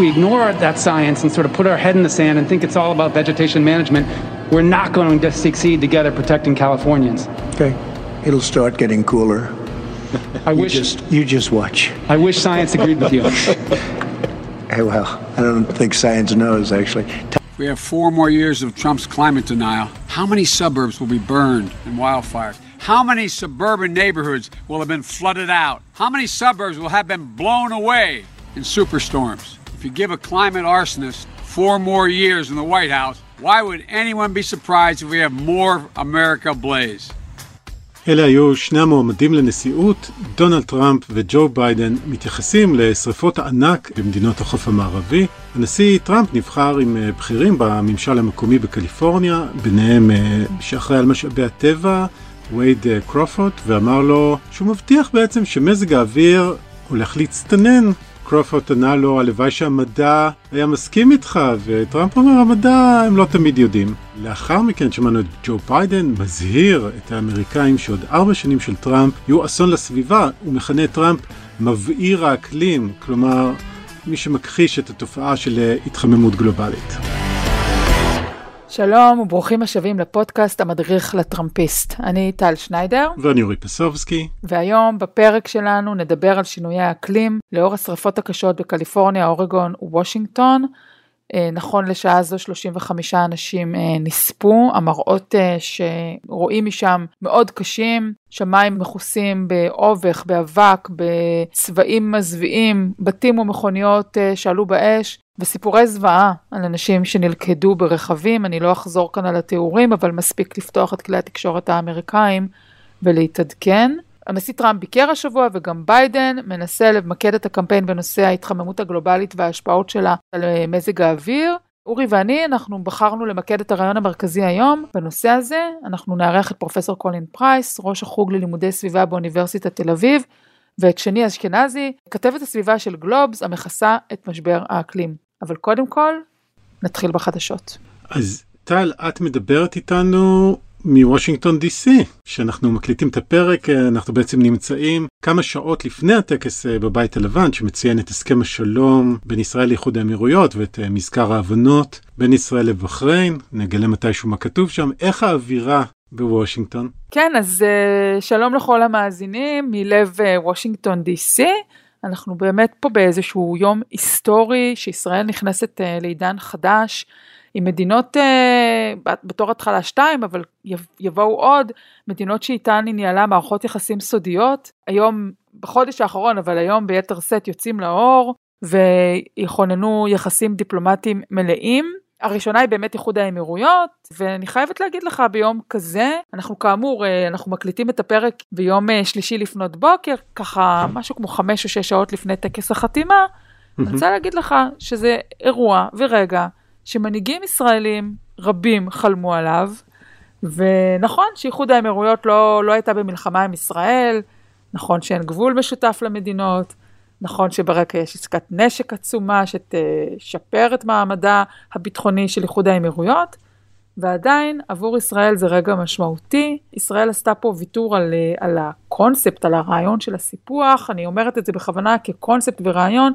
we ignore that science and sort of put our head in the sand and think it's all about vegetation management, we're not going to succeed together protecting Californians. Okay. It'll start getting cooler. I You wish, just, you just watch. I wish science agreed with you. Hey, well, I don't think science knows, actually. We have four more years of Trump's climate denial. How many suburbs will be burned in wildfires? How many suburban neighborhoods will have been flooded out? How many suburbs will have been blown away in superstorms? If you give a climate arsonist four more years in the White House, why would anyone be surprised if we have more America ablaze? אלה היו שני המועמדים לנשיאות, דונלד טראמפ וג'ו ביידן מתייחסים לשרפות הענק במדינות החוף המערבי. הנשיא טראמפ נבחר עם אה, בכירים בממשל המקומי בקליפורניה, ביניהם אה, שאחראי על משאבי הטבע, וייד אה, קרופוט, ואמר לו שהוא מבטיח בעצם שמזג האוויר הולך להצטנן. קרופוט ענה לו, הלוואי שהמדע היה מסכים איתך, וטראמפ אומר, המדע הם לא תמיד יודעים. לאחר מכן שמענו את ג'ו ביידן מזהיר את האמריקאים שעוד ארבע שנים של טראמפ יהיו אסון לסביבה, הוא מכנה את טראמפ מבעיר האקלים, כלומר, מי שמכחיש את התופעה של אה, התחממות גלובלית. שלום וברוכים השבים לפודקאסט המדריך לטראמפיסט. אני טל שניידר, ואני אורי פסובסקי, והיום בפרק שלנו נדבר על שינויי האקלים לאור השרפות הקשות בקליפורניה, אורגון וושינגטון. אה, נכון לשעה זו 35 אנשים אה, נספו, המראות אה, שרואים משם מאוד קשים, שמיים מכוסים באובך, באבק, בצבעים מזוויעים, בתים ומכוניות שעלו באש, וסיפורי זוועה על אנשים שנלכדו ברכבים, אני לא אחזור כאן על התיאורים, אבל מספיק לפתוח את כלי התקשורת האמריקאים ולהתעדכן. הנשיא טראמפ ביקר השבוע וגם ביידן מנסה למקד את הקמפיין בנושא ההתחממות הגלובלית וההשפעות שלה על אה, מזג האוויר. אורי ואני, אנחנו בחרנו למקד את הרעיון המרכזי היום. בנושא הזה אנחנו נארח את פרופסור קולין פרייס, ראש החוג ללימודי סביבה באוניברסיטת תל אביב, ואת שני אשכנזי, כתבת הסביבה של גלובס המכסה את משבר האקלים. אבל קודם כל, נתחיל בחדשות. אז טל, את מדברת איתנו מוושינגטון די.סי, שאנחנו מקליטים את הפרק, אה, אנחנו בעצם נמצאים כמה שעות לפני הטקס אה, בבית הלבן, שמציין את הסכם השלום בין ישראל לאיחוד האמירויות ואת אה, מזכר ההבנות בין ישראל לבחריין, נגלה מתישהו מה כתוב שם, איך האווירה בוושינגטון? כן, אז שלום לכל המאזינים מלב וושינגטון די.סי. אנחנו באמת פה באיזשהו יום היסטורי שישראל נכנסת לעידן חדש. עם מדינות uh, בתור התחלה שתיים, אבל יבואו עוד, מדינות שאיתן היא ניהלה מערכות יחסים סודיות. היום, בחודש האחרון, אבל היום ביתר שאת יוצאים לאור, ויכוננו יחסים דיפלומטיים מלאים. הראשונה היא באמת איחוד האמירויות, ואני חייבת להגיד לך ביום כזה, אנחנו כאמור, אה, אנחנו מקליטים את הפרק ביום אה, שלישי לפנות בוקר, ככה משהו כמו חמש או שש שעות לפני טקס החתימה, אני רוצה להגיד לך שזה אירוע ורגע שמנהיגים ישראלים רבים חלמו עליו, ונכון שאיחוד האמירויות לא, לא הייתה במלחמה עם ישראל, נכון שאין גבול משותף למדינות, נכון שברקע יש עסקת נשק עצומה שתשפר את מעמדה הביטחוני של איחוד האמירויות, ועדיין עבור ישראל זה רגע משמעותי. ישראל עשתה פה ויתור על, על הקונספט, על הרעיון של הסיפוח, אני אומרת את זה בכוונה כקונספט ורעיון,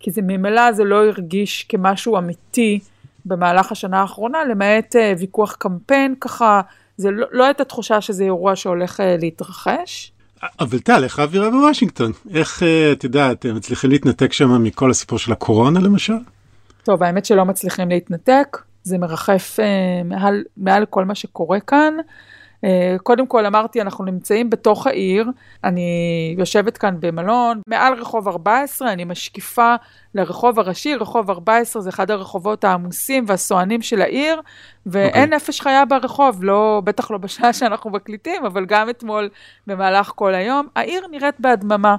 כי זה ממילא זה לא הרגיש כמשהו אמיתי במהלך השנה האחרונה, למעט uh, ויכוח קמפיין, ככה, זה לא, לא הייתה תחושה שזה אירוע שהולך uh, להתרחש. אבל טל, איך האווירה בוושינגטון? איך, את יודעת, מצליחים להתנתק שם מכל הסיפור של הקורונה למשל? טוב, האמת שלא מצליחים להתנתק, זה מרחף uh, מעל, מעל כל מה שקורה כאן. אה, קודם כל אמרתי, אנחנו נמצאים בתוך העיר, אני יושבת כאן במלון, מעל רחוב 14, אני משקיפה לרחוב הראשי, רחוב 14 זה אחד הרחובות העמוסים והסוענים של העיר, ואין okay. אוקיי. נפש חיה ברחוב, לא, בטח לא בשעה שאנחנו מקליטים, אבל גם אתמול במהלך כל היום. העיר נראית בהדממה.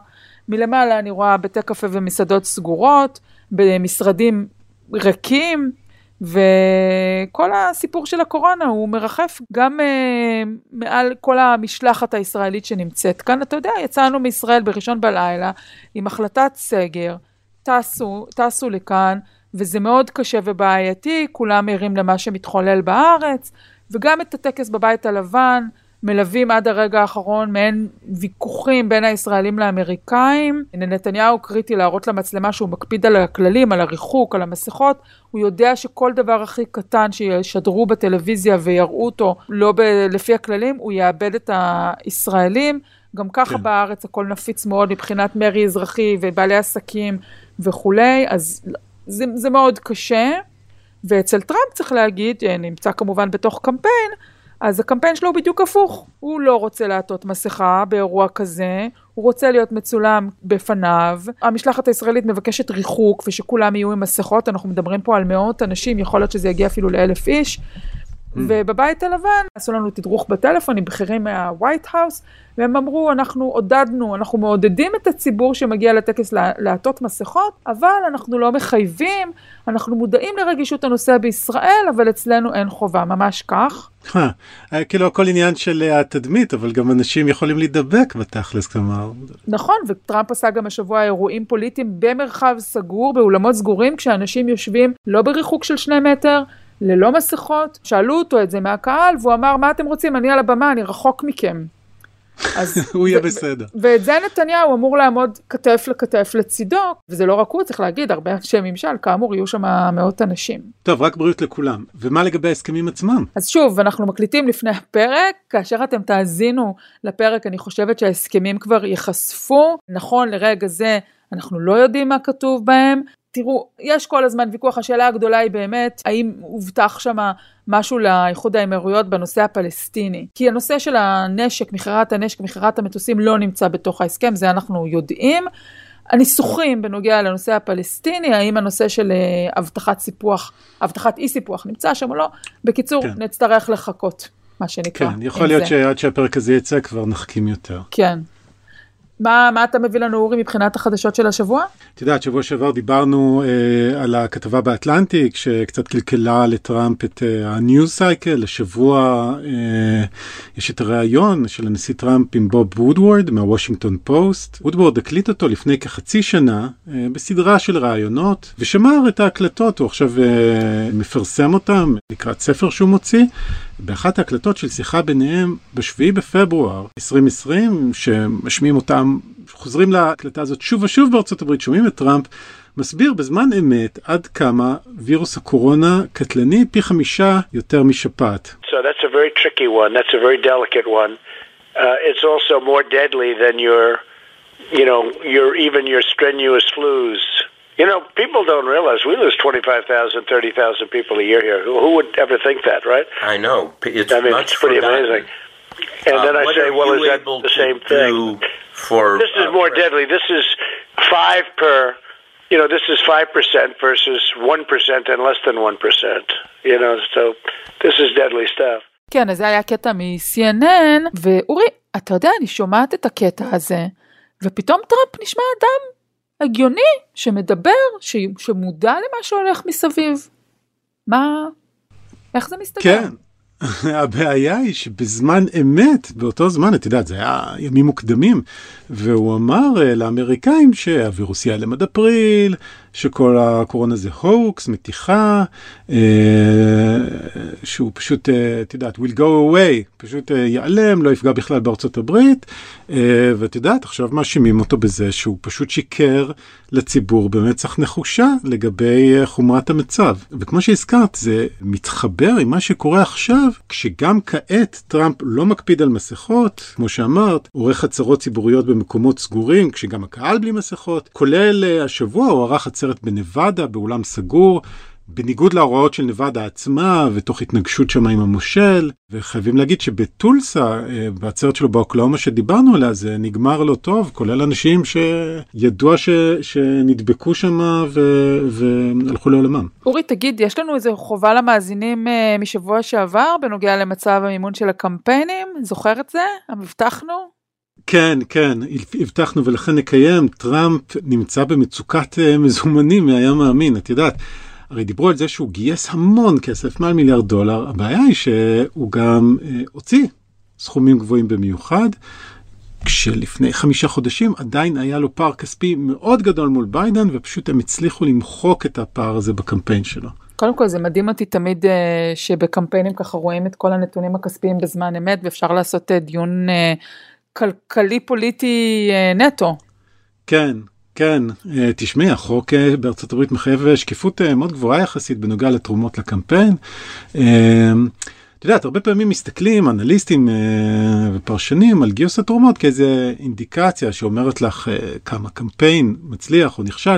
מלמעלה אני רואה בתי קפה ומסעדות סגורות, במשרדים ריקים, וכל הסיפור של הקורונה הוא מרחף גם uh, מעל כל המשלחת הישראלית שנמצאת כאן. אתה יודע, יצאנו מישראל בראשון בלילה עם החלטת סגר, טסו, טסו לכאן, וזה מאוד קשה ובעייתי, כולם ערים למה שמתחולל בארץ, וגם את הטקס בבית הלבן, מלווים עד הרגע האחרון מעין ויכוחים בין הישראלים לאמריקאים. לנתניהו קריטי להראות למצלמה שהוא מקפיד על הכללים, על הריחוק, על המסכות. הוא יודע שכל דבר הכי קטן שישדרו בטלוויזיה ויראו אותו לא ב- לפי הכללים, הוא יאבד את הישראלים. גם ככה כן. בארץ הכל נפיץ מאוד מבחינת מרי אזרחי ובעלי עסקים וכולי, אז זה, זה מאוד קשה. ואצל טראמפ צריך להגיד, נמצא כמובן בתוך קמפיין, אז הקמפיין שלו הוא בדיוק הפוך. הוא לא רוצה לעטות מסכה באירוע כזה, הוא רוצה להיות מצולם בפניו. המשלחת הישראלית מבקשת ריחוק ושכולם יהיו עם מסכות, אנחנו מדברים פה על מאות אנשים, יכול להיות שזה יגיע אפילו לאלף איש. Mm. ובבית הלבן עשו לנו תדרוך בטלפון עם בכירים מה-White House, והם אמרו, אנחנו עודדנו, אנחנו מעודדים את הציבור שמגיע לטקס לעטות מסכות, אבל אנחנו לא מחייבים, אנחנו מודעים לרגישות הנושא בישראל, אבל אצלנו אין חובה, ממש כך. אה, כאילו הכל עניין של התדמית, אבל גם אנשים יכולים להידבק בתכלס, כלומר. נכון, וטראמפ עשה גם השבוע אירועים פוליטיים במרחב סגור, באולמות סגורים, כשאנשים יושבים לא בריחוק של שני מטר, ללא מסכות, שאלו אותו את זה מהקהל, והוא אמר, מה אתם רוצים? אני על הבמה, אני רחוק מכם. אז הוא יהיה בסדר. ואת זה נתניהו אמור לעמוד כתף לכתף לצידו, וזה לא רק הוא, צריך להגיד, הרבה אנשי ממשל, כאמור, יהיו שם מאות אנשים. טוב, רק בריאות לכולם. ומה לגבי ההסכמים עצמם? אז שוב, אנחנו מקליטים לפני הפרק, כאשר אתם תאזינו לפרק, אני חושבת שההסכמים כבר ייחשפו. נכון, לרגע זה אנחנו לא יודעים מה כתוב בהם, תראו, יש כל הזמן ויכוח, השאלה הגדולה היא באמת, האם הובטח שם משהו לאיחוד האמירויות בנושא הפלסטיני? כי הנושא של הנשק, מכירת הנשק, מכירת המטוסים לא נמצא בתוך ההסכם, זה אנחנו יודעים. הניסוחים בנוגע לנושא הפלסטיני, האם הנושא של אה, הבטחת סיפוח, הבטחת אי סיפוח נמצא שם או לא, בקיצור, כן. נצטרך לחכות, מה שנקרא. כן, יכול להיות שעד שהפרק הזה יצא כבר נחכים יותר. כן. מה, מה אתה מביא לנו אורי מבחינת החדשות של השבוע? את יודעת, שבוע שעבר דיברנו אה, על הכתבה באטלנטיק שקצת קלקלה לטראמפ את אה, ה-news cycle, השבוע אה, יש את הריאיון של הנשיא טראמפ עם בוב וודוורד מהוושינגטון פוסט. וודוורד הקליט אותו לפני כחצי שנה אה, בסדרה של ראיונות ושמר את ההקלטות, הוא עכשיו אה, מפרסם אותם לקראת ספר שהוא מוציא. באחת ההקלטות של שיחה ביניהם בשביעי בפברואר 2020, שמשמיעים אותם, חוזרים להקלטה הזאת שוב ושוב בארצות הברית, שומעים את טראמפ, מסביר בזמן אמת עד כמה וירוס הקורונה קטלני פי חמישה יותר משפעת. So that's a very tricky one, that's a very delicate one. Uh, it's also more deadly than your, you know, your even your strenuous flus. You know, people don't realize we lose 25,000, 30,000 people a year here. Who, who, would ever think that, right? I know. It's I mean, it's pretty forgotten. amazing. And uh, then I say, well, is that the same thing? For, this is uh, more deadly. This is five per, you know, this is 5% versus 1% and less than 1%. You know, so this is deadly stuff. כן, אז זה היה קטע מ-CNN, ואורי, אתה יודע, אני שומעת את הקטע הזה, ופתאום טראמפ נשמע אדם הגיוני שמדבר, ש, שמודע למה שהולך מסביב. מה, איך זה מסתכל? כן. הבעיה היא שבזמן אמת, באותו זמן, את יודעת, זה היה ימים מוקדמים, והוא אמר אה, לאמריקאים שהווירוס ייעלם עד אפריל, שכל הקורונה זה הוקס, מתיחה, אה, שהוא פשוט, אה, את יודעת, will go away, פשוט אה, ייעלם, לא יפגע בכלל בארצות הברית, אה, ואת יודעת, עכשיו מאשימים אותו בזה שהוא פשוט שיקר לציבור במצח נחושה לגבי אה, חומרת המצב. וכמו שהזכרת, זה מתחבר עם מה שקורה עכשיו, כשגם כעת טראמפ לא מקפיד על מסכות, כמו שאמרת, עורך הצהרות ציבוריות במקומות סגורים, כשגם הקהל בלי מסכות, כולל אה, השבוע הוא ערך עצרת בנבדה, באולם סגור. בניגוד להוראות של נבדה עצמה ותוך התנגשות שם עם המושל וחייבים להגיד שבטולסה אה, בעצרת שלו באוקלאומה שדיברנו עליה זה נגמר לא טוב כולל אנשים שידוע ש... שנדבקו שם ו... והלכו לעולמם. אורי תגיד יש לנו איזה חובה למאזינים אה, משבוע שעבר בנוגע למצב המימון של הקמפיינים זוכר את זה? הבטחנו? כן, כן, הבטחנו ולכן נקיים, טראמפ נמצא במצוקת אה, מזומנים מהים מאמין, את יודעת. הרי דיברו על זה שהוא גייס המון כסף, מעל מיליארד דולר, הבעיה היא שהוא גם אה, הוציא סכומים גבוהים במיוחד, כשלפני חמישה חודשים עדיין היה לו פער כספי מאוד גדול מול ביידן, ופשוט הם הצליחו למחוק את הפער הזה בקמפיין שלו. קודם כל זה מדהים אותי תמיד אה, שבקמפיינים ככה רואים את כל הנתונים הכספיים בזמן אמת ואפשר לעשות אה, דיון אה, כלכלי פוליטי נטו. כן, כן, תשמעי, החוק בארצות הברית מחייב שקיפות מאוד גבוהה יחסית בנוגע לתרומות לקמפיין. את יודעת, הרבה פעמים מסתכלים אנליסטים ופרשנים על גיוס התרומות כאיזה אינדיקציה שאומרת לך כמה קמפיין מצליח או נכשל,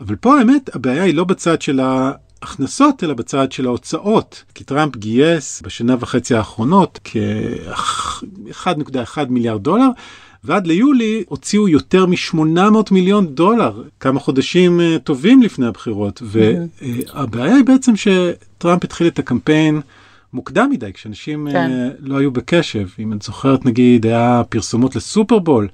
אבל פה האמת הבעיה היא לא בצד של ההכנסות, אלא בצד של ההוצאות. כי טראמפ גייס בשנה וחצי האחרונות כ-1.1 מיליארד דולר. ועד ליולי הוציאו יותר מ-800 מיליון דולר, כמה חודשים uh, טובים לפני הבחירות. והבעיה היא בעצם שטראמפ התחיל את הקמפיין מוקדם מדי, כשאנשים כן. uh, לא היו בקשב. אם את זוכרת, נגיד, היה פרסומות לסופרבול.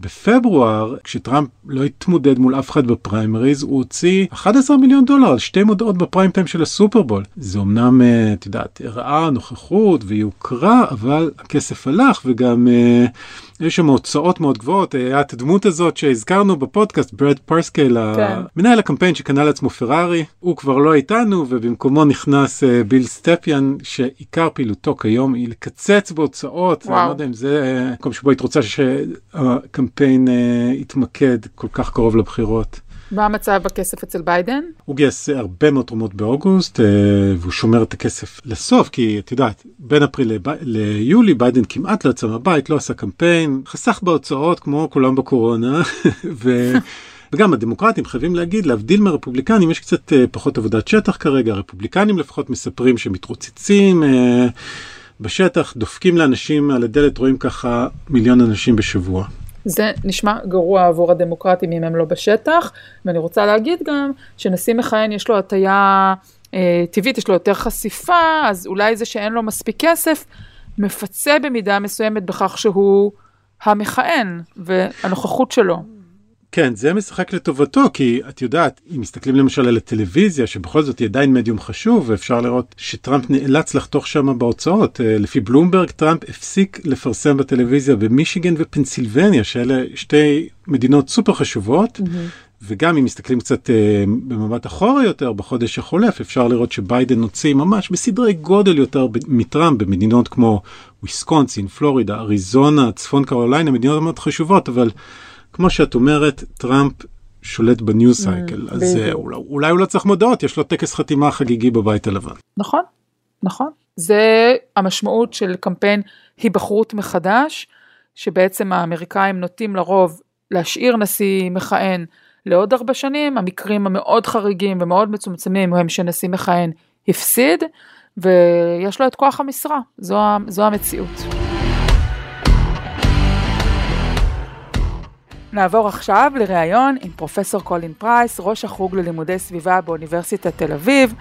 בפברואר, כשטראמפ לא התמודד מול אף אחד בפריימריז, הוא הוציא 11 מיליון דולר על שתי מודעות ב-prime time של הסופרבול. זה אמנם, אה, את יודעת, הראה נוכחות ויוקרה, אבל הכסף הלך וגם... יש שם הוצאות מאוד גבוהות, היה את הדמות הזאת שהזכרנו בפודקאסט, ברד פרסקל, כן. מנהל הקמפיין שקנה לעצמו פרארי, הוא כבר לא איתנו ובמקומו נכנס uh, ביל סטפיאן, שעיקר פעילותו כיום היא לקצץ בהוצאות, וואו. אני לא יודע אם זה מקום שבו היית רוצה שהקמפיין uh, יתמקד כל כך קרוב לבחירות. מה המצב בכסף אצל ביידן? הוא גייס הרבה מאוד תרומות באוגוסט אה, והוא שומר את הכסף לסוף כי את יודעת בין אפריל לב... ליולי ביידן כמעט לא יצא מהבית לא עשה קמפיין חסך בהוצאות כמו כולם בקורונה ו... וגם הדמוקרטים חייבים להגיד להבדיל מהרפובליקנים יש קצת אה, פחות עבודת שטח כרגע הרפובליקנים לפחות מספרים שמתרוצצים. אה, בשטח דופקים לאנשים על הדלת רואים ככה מיליון אנשים בשבוע. זה נשמע גרוע עבור הדמוקרטים אם הם לא בשטח, ואני רוצה להגיד גם שנשיא מכהן יש לו הטיה אה, טבעית, יש לו יותר חשיפה, אז אולי זה שאין לו מספיק כסף, מפצה במידה מסוימת בכך שהוא המכהן והנוכחות שלו. כן, זה משחק לטובתו, כי את יודעת, אם מסתכלים למשל על הטלוויזיה, שבכל זאת היא עדיין מדיום חשוב, ואפשר לראות שטראמפ נאלץ לחתוך שם בהוצאות. אה, לפי בלומברג, טראמפ הפסיק לפרסם בטלוויזיה במישיגן ופנסילבניה, שאלה שתי מדינות סופר חשובות. Mm-hmm. וגם אם מסתכלים קצת uh, במבט אחורה יותר, בחודש החולף, אפשר לראות שביידן הוציא ממש בסדרי גודל יותר מטראמפ במדינות כמו וויסקונסין, פלורידה, אריזונה, צפון קרוליינה, מדינות מאוד חשובות, אבל כמו שאת אומרת, טראמפ שולט ב-news cycle, mm, אז אולי, אולי הוא לא צריך מודעות, יש לו טקס חתימה חגיגי בבית הלבן. נכון, נכון. זה המשמעות של קמפיין היבחרות מחדש, שבעצם האמריקאים נוטים לרוב להשאיר נשיא מכהן לעוד ארבע שנים, המקרים המאוד חריגים ומאוד מצומצמים הם שנשיא מכהן הפסיד, ויש לו את כוח המשרה, זו, זו המציאות. נעבור עכשיו לראיון עם פרופסור קולין פרייס, ראש החוג ללימודי סביבה באוניברסיטת תל אביב,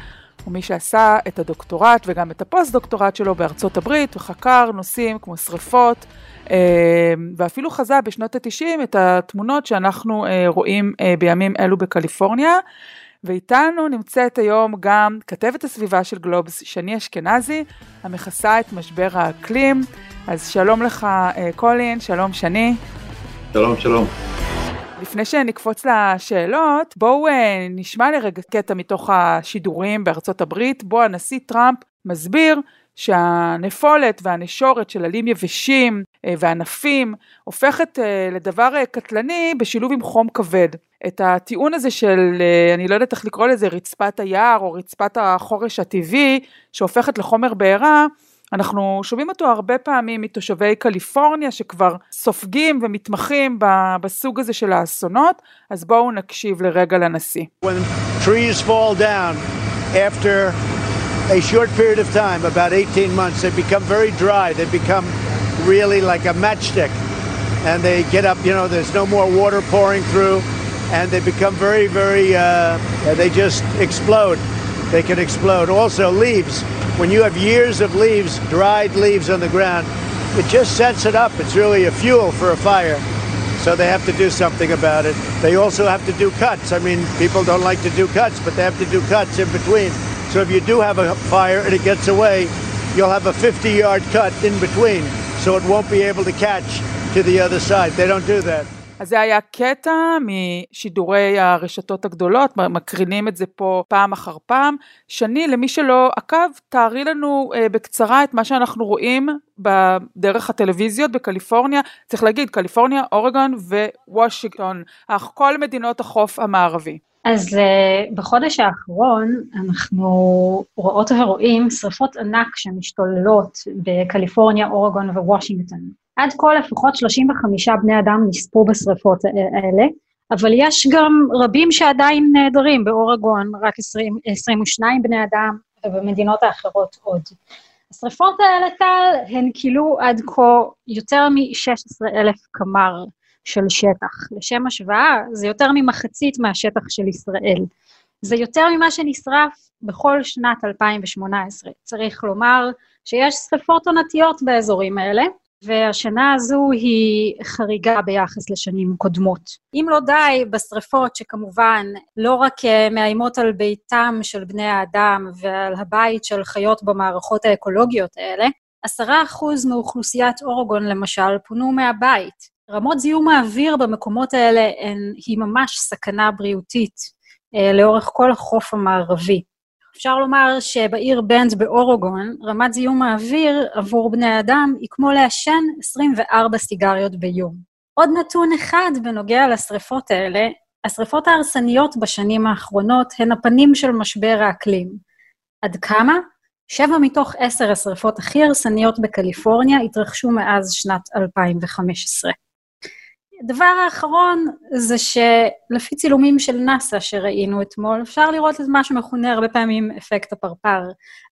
ומי שעשה את הדוקטורט וגם את הפוסט-דוקטורט שלו בארצות הברית, וחקר נושאים כמו שריפות, אה, ואפילו חזה בשנות ה-90 את התמונות שאנחנו אה, רואים אה, בימים אלו בקליפורניה. ואיתנו נמצאת היום גם כתבת הסביבה של גלובס, שני אשכנזי, המכסה את משבר האקלים. אז שלום לך קולין, שלום שני. שלום, שלום. לפני שנקפוץ לשאלות, בואו אה, נשמע לרגע קטע מתוך השידורים בארצות הברית, בו הנשיא טראמפ מסביר שהנפולת והנשורת של עלים יבשים אה, וענפים הופכת אה, לדבר קטלני בשילוב עם חום כבד. את הטיעון הזה של, אני לא יודעת איך לקרוא לזה, רצפת היער או רצפת החורש הטבעי, שהופכת לחומר בעירה, אנחנו שומעים אותו הרבה פעמים מתושבי קליפורניה שכבר סופגים ומתמחים בסוג הזה של האסונות, אז בואו נקשיב לרגע לנשיא. A short period of time, about 18 months, they become very dry, they become really like a matchstick. And they get up, you know, there's no more water pouring through, and they become very, very, uh, they just explode. They can explode. Also, leaves when you have years of leaves, dried leaves on the ground, it just sets it up. It's really a fuel for a fire. So they have to do something about it. They also have to do cuts. I mean, people don't like to do cuts, but they have to do cuts in between. So if you do have a fire and it gets away, you'll have a 50 yard cut in between. So it won't be able to catch to the other side. They don't do that. אז זה היה קטע משידורי הרשתות הגדולות, מקרינים את זה פה פעם אחר פעם. שני, למי שלא עקב, תארי לנו אה, בקצרה את מה שאנחנו רואים בדרך הטלוויזיות בקליפורניה. צריך להגיד, קליפורניה, אורגון ווושינגטון, כל מדינות החוף המערבי. אז uh, בחודש האחרון אנחנו רואות ורואים שריפות ענק שמשתוללות בקליפורניה, אורגון ווושינגטון. עד כה לפחות 35 בני אדם נספו בשריפות האלה, אבל יש גם רבים שעדיין נעדרים, באורגון רק 20, 22 בני אדם, ובמדינות האחרות עוד. השריפות האלה, טל, הן כילו עד כה יותר מ-16 אלף קמ"ר של שטח. לשם השוואה, זה יותר ממחצית מהשטח של ישראל. זה יותר ממה שנשרף בכל שנת 2018. צריך לומר שיש שריפות עונתיות באזורים האלה, והשנה הזו היא חריגה ביחס לשנים קודמות. אם לא די בשריפות שכמובן לא רק אה, מאיימות על ביתם של בני האדם ועל הבית של חיות במערכות האקולוגיות האלה, עשרה אחוז מאוכלוסיית אורגון למשל פונו מהבית. רמות זיהום האוויר במקומות האלה הן, היא ממש סכנה בריאותית אה, לאורך כל החוף המערבי. אפשר לומר שבעיר בנד באורוגון, רמת זיהום האוויר עבור בני האדם היא כמו לעשן 24 סיגריות ביום. עוד נתון אחד בנוגע לשריפות האלה, השריפות ההרסניות בשנים האחרונות הן הפנים של משבר האקלים. עד כמה? שבע מתוך עשר השריפות הכי הרסניות בקליפורניה התרחשו מאז שנת 2015. הדבר האחרון זה שלפי צילומים של נאס"א שראינו אתמול, אפשר לראות את מה שמכונה הרבה פעמים אפקט הפרפר.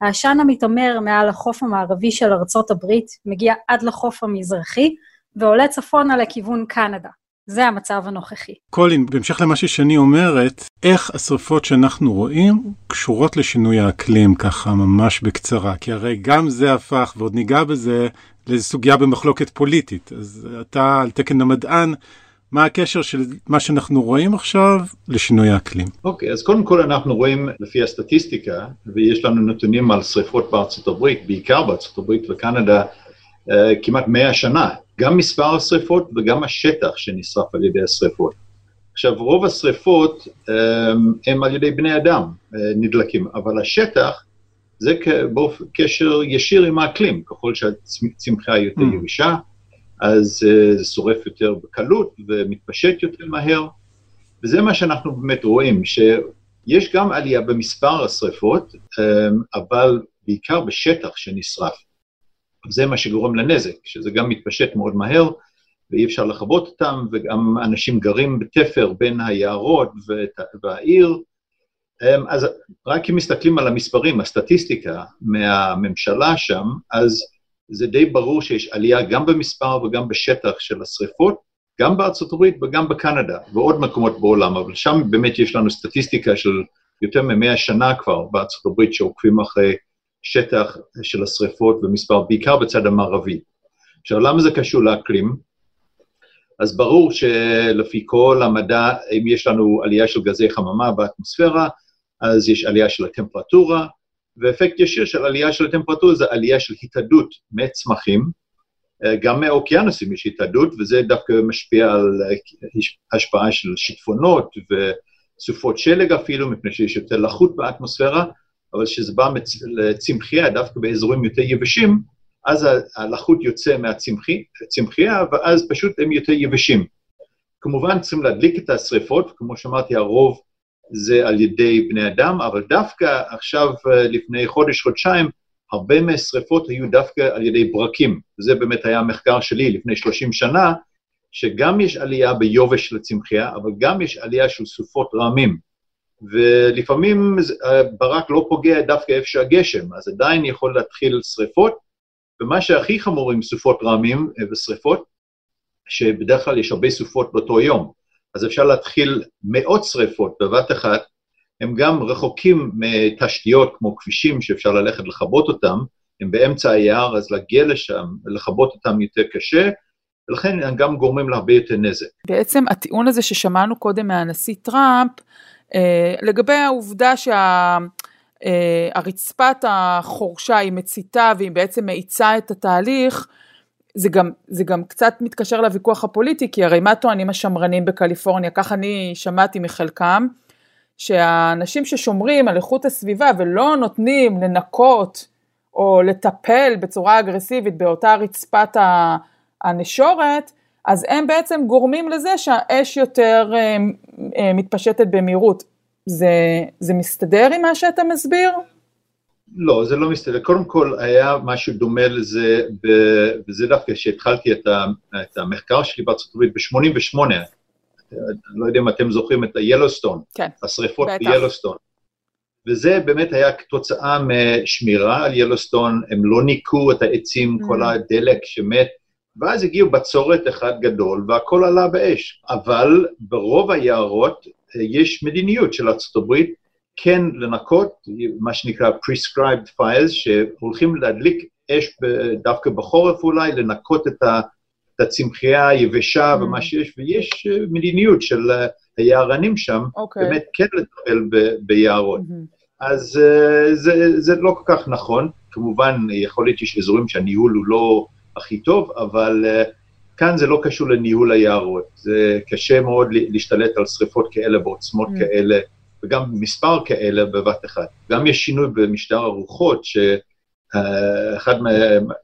העשן המתעמר מעל החוף המערבי של ארצות הברית מגיע עד לחוף המזרחי ועולה צפונה לכיוון קנדה. זה המצב הנוכחי. קולין, בהמשך למה ששני אומרת, איך השרפות שאנחנו רואים קשורות לשינוי האקלים ככה ממש בקצרה? כי הרי גם זה הפך, ועוד ניגע בזה, לאיזו סוגיה במחלוקת פוליטית. אז אתה על תקן המדען, מה הקשר של מה שאנחנו רואים עכשיו לשינוי האקלים? אוקיי, okay, אז קודם כל אנחנו רואים לפי הסטטיסטיקה, ויש לנו נתונים על שריפות בארצות הברית, בעיקר בארצות הברית וקנדה, uh, כמעט 100 שנה. גם מספר השריפות וגם השטח שנשרף על ידי השריפות. עכשיו, רוב השריפות um, הם על ידי בני אדם uh, נדלקים, אבל השטח זה קשר ישיר עם האקלים, ככל שהצמחייה יותר mm. יבשה, אז uh, זה שורף יותר בקלות ומתפשט יותר מהר, וזה מה שאנחנו באמת רואים, שיש גם עלייה במספר השריפות, um, אבל בעיקר בשטח שנשרף. זה מה שגורם לנזק, שזה גם מתפשט מאוד מהר, ואי אפשר לכבות אותם, וגם אנשים גרים בתפר בין היערות והעיר, אמ, אז רק אם מסתכלים על המספרים, הסטטיסטיקה מהממשלה שם, אז זה די ברור שיש עלייה גם במספר וגם בשטח של השריפות, גם בארצות הברית וגם בקנדה, ועוד מקומות בעולם, אבל שם באמת יש לנו סטטיסטיקה של יותר מ-100 שנה כבר בארצות הברית שעוקבים אחרי שטח של השריפות ומספר, בעיקר בצד המערבי. עכשיו, למה זה קשור לאקלים? אז ברור שלפי כל המדע, אם יש לנו עלייה של גזי חממה באטמוספירה, אז יש עלייה של הטמפרטורה, ואפקט ישיר של עלייה של הטמפרטורה זה עלייה של התאדות מצמחים, גם מאוקיינוסים יש התאדות, וזה דווקא משפיע על השפעה של שיטפונות וסופות שלג אפילו, מפני שיש יותר לחות באטמוספירה, אבל כשזה בא לצמחייה, דווקא באזורים יותר יבשים, אז הלחות יוצא מהצמחייה, ואז פשוט הם יותר יבשים. כמובן צריכים להדליק את השריפות, כמו שאמרתי, הרוב זה על ידי בני אדם, אבל דווקא עכשיו, לפני חודש-חודשיים, הרבה מהשריפות היו דווקא על ידי ברקים. וזה באמת היה המחקר שלי לפני 30 שנה, שגם יש עלייה ביובש של הצמחייה, אבל גם יש עלייה של סופות רעמים. ולפעמים ברק לא פוגע דווקא איפה שהגשם, אז עדיין יכול להתחיל שריפות, ומה שהכי חמור עם סופות רעמים ושריפות, שבדרך כלל יש הרבה סופות באותו יום. אז אפשר להתחיל מאות שריפות בבת אחת, הם גם רחוקים מתשתיות כמו כבישים שאפשר ללכת לכבות אותם, הם באמצע היער, אז להגיע לשם ולכבות אותם יותר קשה, ולכן הם גם גורמים להרבה יותר נזק. בעצם הטיעון הזה ששמענו קודם מהנשיא טראמפ, אה, לגבי העובדה שהרצפת אה, החורשה היא מציתה והיא בעצם מאיצה את התהליך, זה גם, זה גם קצת מתקשר לוויכוח הפוליטי, כי הרי מה טוענים השמרנים בקליפורניה, כך אני שמעתי מחלקם, שהאנשים ששומרים על איכות הסביבה ולא נותנים לנקות או לטפל בצורה אגרסיבית באותה רצפת הנשורת, אז הם בעצם גורמים לזה שהאש יותר אה, אה, מתפשטת במהירות. זה, זה מסתדר עם מה שאתה מסביר? לא, זה לא מסתדר. קודם כל, היה משהו דומה לזה, ב... וזה דווקא כשהתחלתי את, ה... את המחקר שלי בארצות הברית ב-88, אני לא יודע אם אתם זוכרים את ה-Yellowstone, כן, השריפות ב-Yellowstone. וזה באמת היה כתוצאה משמירה על ילוסטון, הם לא ניקו את העצים, mm. כל הדלק שמת, ואז הגיעו בצורת אחד גדול והכל עלה באש. אבל ברוב היערות אה, יש מדיניות של ארה"ב כן לנקות, מה שנקרא prescribed fires, שהולכים להדליק אש דווקא בחורף אולי, לנקות את, ה, את הצמחייה היבשה mm. ומה שיש, ויש אה, מדיניות של אה, היערנים שם, okay. אוקיי. באמת כן לטפל ב, ביערות. Mm-hmm. אז uh, זה, זה לא כל כך נכון, כמובן יכול להיות שיש אזורים שהניהול הוא לא הכי טוב, אבל uh, כאן זה לא קשור לניהול היערות, זה קשה מאוד להשתלט על שריפות כאלה בעוצמות mm. כאלה, וגם מספר כאלה בבת אחת. גם יש שינוי במשטר הרוחות, שאחד uh, מה,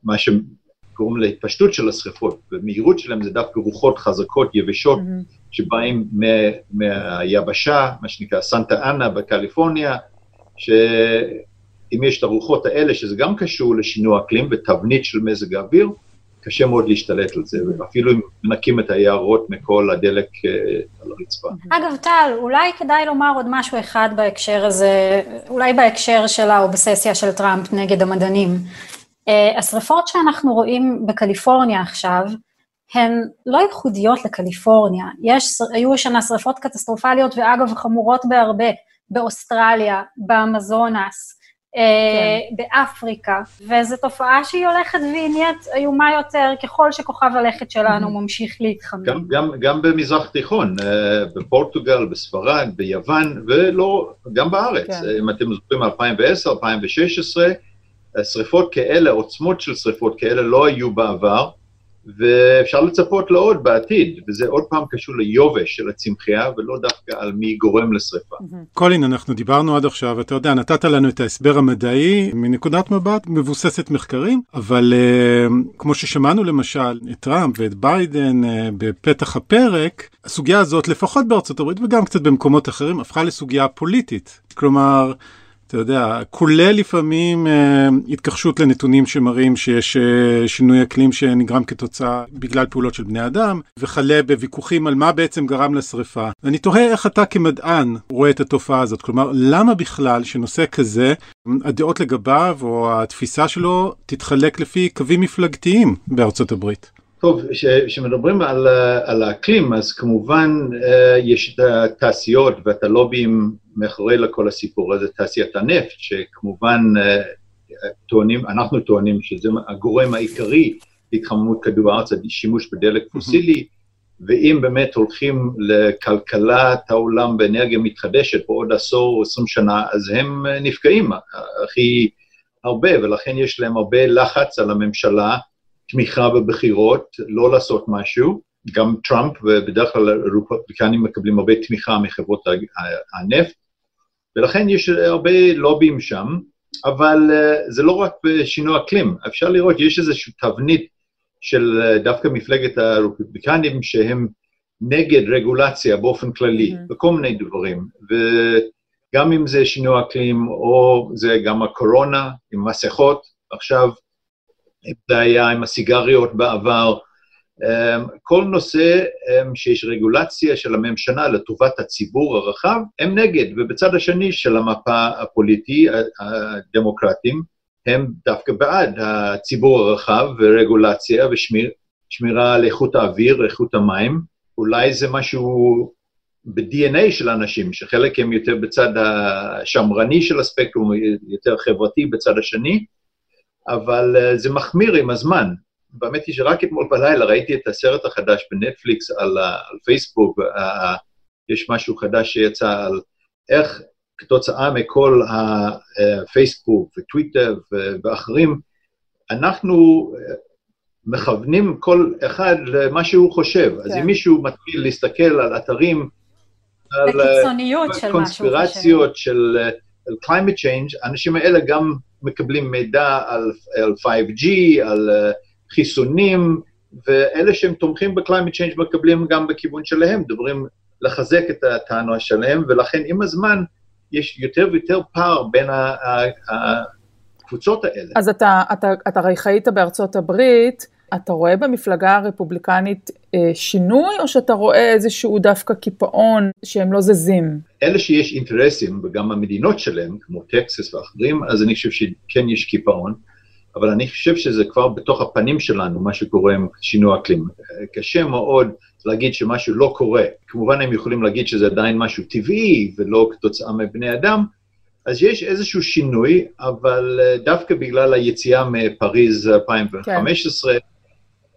מה שקוראים להתפשטות של השריפות, ומהירות שלהם זה דווקא רוחות חזקות, יבשות, mm-hmm. שבאים מהיבשה, מה שנקרא סנטה אנה בקליפורניה, שאם יש את הרוחות האלה, שזה גם קשור לשינוי אקלים ותבנית של מזג האוויר, קשה מאוד להשתלט על זה, ואפילו אם מנקים את היערות מכל הדלק אה, על הרצפה. אגב, טל, אולי כדאי לומר עוד משהו אחד בהקשר הזה, אולי בהקשר של האובססיה של טראמפ נגד המדענים. Uh, השריפות שאנחנו רואים בקליפורניה עכשיו, הן לא ייחודיות לקליפורניה. יש, היו השנה שריפות קטסטרופליות, ואגב, חמורות בהרבה, באוסטרליה, באמזונס, אה, כן. באפריקה, וזו תופעה שהיא הולכת והיא נהיית איומה יותר ככל שכוכב הלכת שלנו mm-hmm. ממשיך להתחמם. גם, גם, גם במזרח תיכון, אה, בפורטוגל, בספרד, ביוון, ולא, גם בארץ. כן. אם אתם זוכרים 2010, 2016, שריפות כאלה, עוצמות של שריפות כאלה לא היו בעבר, ואפשר לצפות לעוד בעתיד, וזה עוד פעם קשור ליובש של הצמחייה, ולא דווקא על מי גורם לשרפה. קולין, אנחנו דיברנו עד עכשיו, אתה יודע, נתת לנו את ההסבר המדעי מנקודת מבט מבוססת מחקרים, אבל uh, כמו ששמענו למשל את טראמפ ואת ביידן uh, בפתח הפרק, הסוגיה הזאת, לפחות בארצות הברית וגם קצת במקומות אחרים, הפכה לסוגיה פוליטית. כלומר, אתה יודע, כולל לפעמים אה, התכחשות לנתונים שמראים שיש אה, שינוי אקלים שנגרם כתוצאה בגלל פעולות של בני אדם, וכלה בוויכוחים על מה בעצם גרם לשריפה. אני תוהה איך אתה כמדען רואה את התופעה הזאת, כלומר, למה בכלל שנושא כזה, הדעות לגביו או התפיסה שלו תתחלק לפי קווים מפלגתיים בארצות הברית? טוב, כשמדברים על, על האקלים, אז כמובן אה, יש את התעשיות ואת הלובים מאחורי לכל הסיפור הזה, תעשיית הנפט, שכמובן אה, טוענים, אנחנו טוענים שזה הגורם העיקרי להתחממות כדור הארץ, השימוש בדלק פוסילי, ואם באמת הולכים לכלכלת העולם באנרגיה מתחדשת בעוד עשור או עשרים שנה, אז הם נפגעים הכי הרבה, ולכן יש להם הרבה לחץ על הממשלה. תמיכה בבחירות, לא לעשות משהו. גם טראמפ ובדרך כלל הרפובליקנים מקבלים הרבה תמיכה מחברות הנפט, ולכן יש הרבה לובים שם, אבל uh, זה לא רק בשינוי אקלים, אפשר לראות, יש איזושהי תבנית של uh, דווקא מפלגת הרפובליקנים שהם נגד רגולציה באופן כללי, mm-hmm. בכל מיני דברים, וגם אם זה שינוי אקלים, או זה גם הקורונה עם מסכות, עכשיו אם זה היה עם הסיגריות בעבר, אמ, כל נושא אמ, שיש רגולציה של הממשלה לטובת הציבור הרחב, הם נגד, ובצד השני של המפה הפוליטי, הדמוקרטים, הם דווקא בעד הציבור הרחב ורגולציה ושמירה על איכות האוויר, איכות המים. אולי זה משהו ב-DNA של אנשים, שחלק הם יותר בצד השמרני של הספקטרום, יותר חברתי בצד השני, אבל uh, זה מחמיר עם הזמן. באמת היא שרק אתמול בלילה ראיתי את הסרט החדש בנטפליקס על, על פייסבוק, יש משהו חדש שיצא על איך כתוצאה מכל הפייסבוק וטוויטר ואחרים, אנחנו מכוונים כל אחד למה שהוא חושב. כן. אז אם מישהו מתחיל להסתכל על אתרים, על של קונספירציות של על climate change, האנשים האלה גם מקבלים מידע על, על 5G, על uh, חיסונים, ואלה שהם תומכים ב-climate change מקבלים גם בכיוון שלהם, דוברים לחזק את הטענה שלהם, ולכן עם הזמן יש יותר ויותר פער בין הקבוצות האלה. אז אתה הרי חיית בארצות הברית, אתה רואה במפלגה הרפובליקנית אה, שינוי, או שאתה רואה איזשהו דווקא קיפאון שהם לא זזים? אלה שיש אינטרסים, וגם המדינות שלהם, כמו טקסס ואחרים, אז אני חושב שכן יש קיפאון, אבל אני חושב שזה כבר בתוך הפנים שלנו, מה שקורה עם שינוי אקלים. קשה מאוד להגיד שמשהו לא קורה. כמובן הם יכולים להגיד שזה עדיין משהו טבעי ולא כתוצאה מבני אדם, אז יש איזשהו שינוי, אבל אה, דווקא בגלל היציאה מפריז 2015, כן.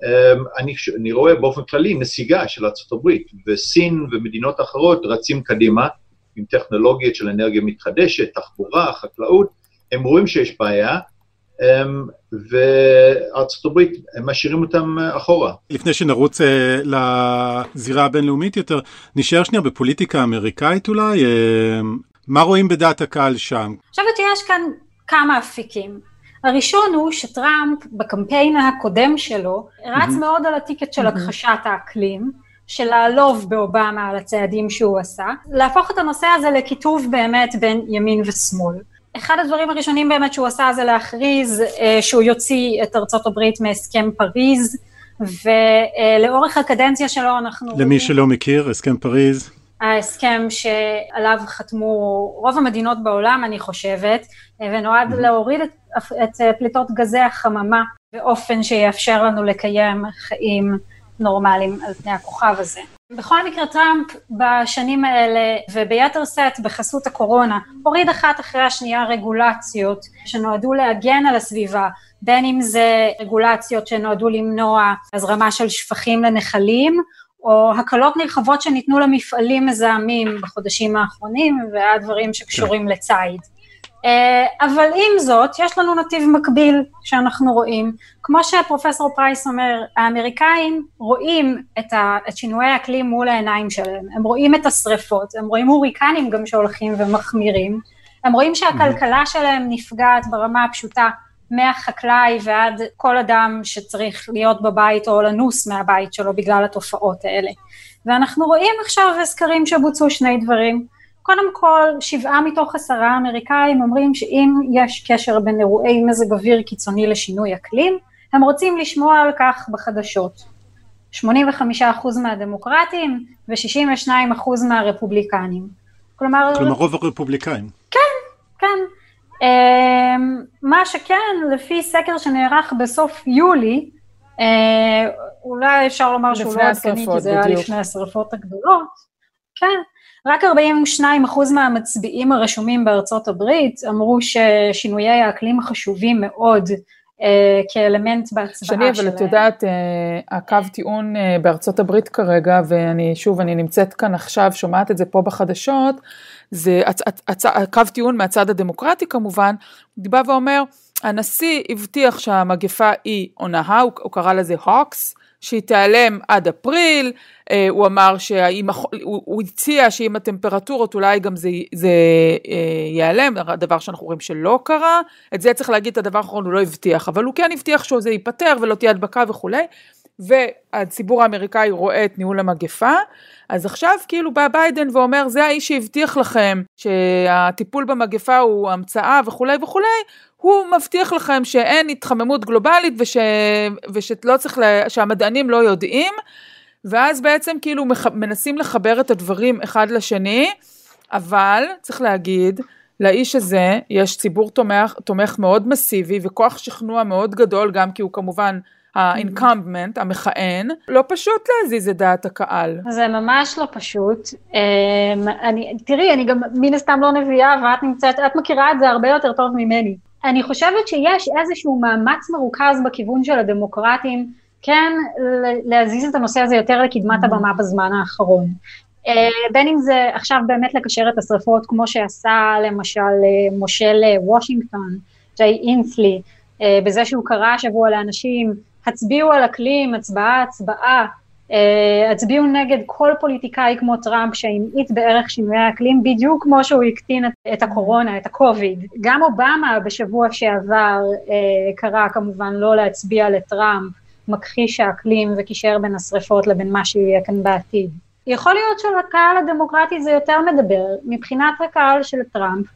אמ, אני, אני רואה באופן כללי נסיגה של ארה"ב, וסין ומדינות אחרות רצים קדימה עם טכנולוגיות של אנרגיה מתחדשת, תחבורה, חקלאות, הם רואים שיש בעיה, אמ, וארצות הברית, הם משאירים אותם אחורה. לפני שנרוץ אה, לזירה הבינלאומית יותר, נשאר שנייה בפוליטיקה האמריקאית אולי, אה, מה רואים בדעת הקהל שם? אני חושבת שיש כאן כמה אפיקים. הראשון הוא שטראמפ בקמפיין הקודם שלו רץ mm-hmm. מאוד על הטיקט של הכחשת האקלים, של לעלוב באובמה על הצעדים שהוא עשה, להפוך את הנושא הזה לקיטוב באמת בין ימין ושמאל. אחד הדברים הראשונים באמת שהוא עשה זה להכריז אה, שהוא יוציא את ארצות הברית מהסכם פריז, ולאורך הקדנציה שלו אנחנו... למי שלא מכיר, הסכם פריז. ההסכם שעליו חתמו רוב המדינות בעולם, אני חושבת, ונועד להוריד את, את פליטות גזי החממה באופן שיאפשר לנו לקיים חיים נורמליים על פני הכוכב הזה. בכל מקרה טראמפ בשנים האלה וביתר שאת בחסות הקורונה הוריד אחת אחרי השנייה רגולציות שנועדו להגן על הסביבה בין אם זה רגולציות שנועדו למנוע הזרמה של שפכים לנחלים או הקלות נרחבות שניתנו למפעלים מזהמים בחודשים האחרונים ועד דברים שקשורים כן. לציד. אה, אבל עם זאת, יש לנו נתיב מקביל שאנחנו רואים. כמו שפרופסור פרייס אומר, האמריקאים רואים את, ה, את שינויי האקלים מול העיניים שלהם, הם רואים את השריפות, הם רואים הוריקנים גם שהולכים ומחמירים, הם רואים שהכלכלה שלהם נפגעת ברמה הפשוטה מהחקלאי ועד כל אדם שצריך להיות בבית או לנוס מהבית שלו בגלל התופעות האלה. ואנחנו רואים עכשיו סקרים שבוצעו שני דברים. קודם כל, שבעה מתוך עשרה אמריקאים אומרים שאם יש קשר בין אירועי מזג אוויר קיצוני לשינוי אקלים, הם רוצים לשמוע על כך בחדשות. 85% מהדמוקרטים ו-62% מהרפובליקנים. כלומר... כלומר רוב הרפובליקאים. כן, כן. אמ, מה שכן, לפי סקר שנערך בסוף יולי, אה, אולי אפשר לומר שהוא לא עדכני, כי זה היה לפני השרפות הגדולות, כן, רק 42% מהמצביעים הרשומים בארצות הברית אמרו ששינויי האקלים חשובים מאוד אה, כאלמנט בהצבעה שלהם. שני, אבל את יודעת, אה, הקו טיעון אה, בארצות הברית כרגע, ואני שוב, אני נמצאת כאן עכשיו, שומעת את זה פה בחדשות, זה הצ, הצ, קו טיעון מהצד הדמוקרטי כמובן, הוא בא ואומר, הנשיא הבטיח שהמגפה היא הונאה, הוא, הוא קרא לזה הוקס, שהיא תיעלם עד אפריל, אה, הוא אמר שהאם, הוא, הוא הציע שעם הטמפרטורות אולי גם זה, זה אה, ייעלם, דבר שאנחנו רואים שלא קרה, את זה צריך להגיד, את הדבר האחרון הוא לא הבטיח, אבל הוא כן הבטיח שזה ייפתר ולא תהיה הדבקה וכולי, והציבור האמריקאי רואה את ניהול המגפה, אז עכשיו כאילו בא ביידן ואומר זה האיש שהבטיח לכם שהטיפול במגפה הוא המצאה וכולי וכולי, הוא מבטיח לכם שאין התחממות גלובלית וש, ושלא צריך, לה, שהמדענים לא יודעים, ואז בעצם כאילו מנסים לחבר את הדברים אחד לשני, אבל צריך להגיד, לאיש הזה יש ציבור תומך, תומך מאוד מסיבי וכוח שכנוע מאוד גדול, גם כי הוא כמובן האינקמבמנט, המכהן, לא פשוט להזיז את דעת הקהל. זה ממש לא פשוט. אמ, אני, תראי, אני גם מן הסתם לא נביאה, ואת נמצאת, את מכירה את זה הרבה יותר טוב ממני. אני חושבת שיש איזשהו מאמץ מרוכז בכיוון של הדמוקרטים, כן, להזיז את הנושא הזה יותר לקדמת הבמה בזמן האחרון. אה, בין אם זה עכשיו באמת לקשר את השרפות, כמו שעשה למשל אה, מושל אה, וושינגטון, ג'יי אינסלי, בזה שהוא קרא השבוע לאנשים, הצביעו על אקלים, הצבעה, הצבעה, אה, הצביעו נגד כל פוליטיקאי כמו טראמפ שהמעיט בערך שינויי האקלים, בדיוק כמו שהוא הקטין את, את הקורונה, את הקוביד. גם אובמה בשבוע שעבר אה, קרא כמובן לא להצביע לטראמפ, מכחיש האקלים וקישר בין השרפות לבין מה שיהיה כאן בעתיד. יכול להיות שלקהל הדמוקרטי זה יותר מדבר, מבחינת הקהל של טראמפ,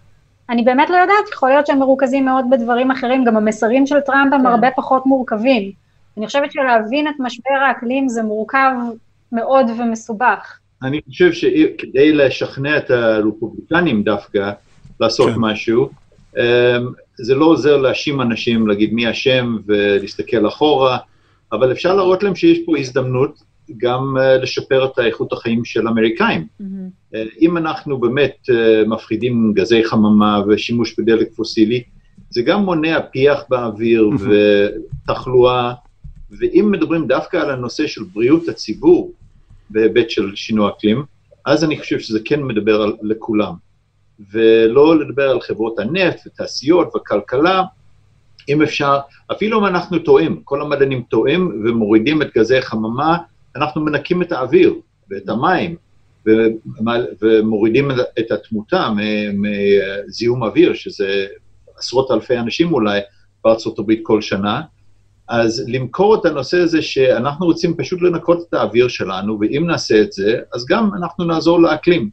אני באמת לא יודעת, יכול להיות שהם מרוכזים מאוד בדברים אחרים, גם המסרים של טראמפ הם כן. הרבה פחות מורכבים. אני חושבת שלהבין את משבר האקלים זה מורכב מאוד ומסובך. אני חושב שכדי לשכנע את הרפובליקנים דווקא לעשות כן. משהו, אמ, זה לא עוזר להאשים אנשים, להגיד מי אשם ולהסתכל אחורה, אבל אפשר להראות להם שיש פה הזדמנות גם uh, לשפר את איכות החיים של האמריקאים. Mm-hmm. Uh, אם אנחנו באמת uh, מפחידים גזי חממה ושימוש בדלק פוסילי, זה גם מונע פיח באוויר mm-hmm. ותחלואה, ואם מדברים דווקא על הנושא של בריאות הציבור בהיבט של שינוי אקלים, אז אני חושב שזה כן מדבר על, לכולם. ולא לדבר על חברות הנפט ותעשיות וכלכלה, אם אפשר, אפילו אם אנחנו טועים, כל המדענים טועים ומורידים את גזי חממה, אנחנו מנקים את האוויר ואת המים, ומורידים את התמותה מזיהום אוויר, שזה עשרות אלפי אנשים אולי בארצות הברית כל שנה, אז למכור את הנושא הזה שאנחנו רוצים פשוט לנקות את האוויר שלנו, ואם נעשה את זה, אז גם אנחנו נעזור לאקלים.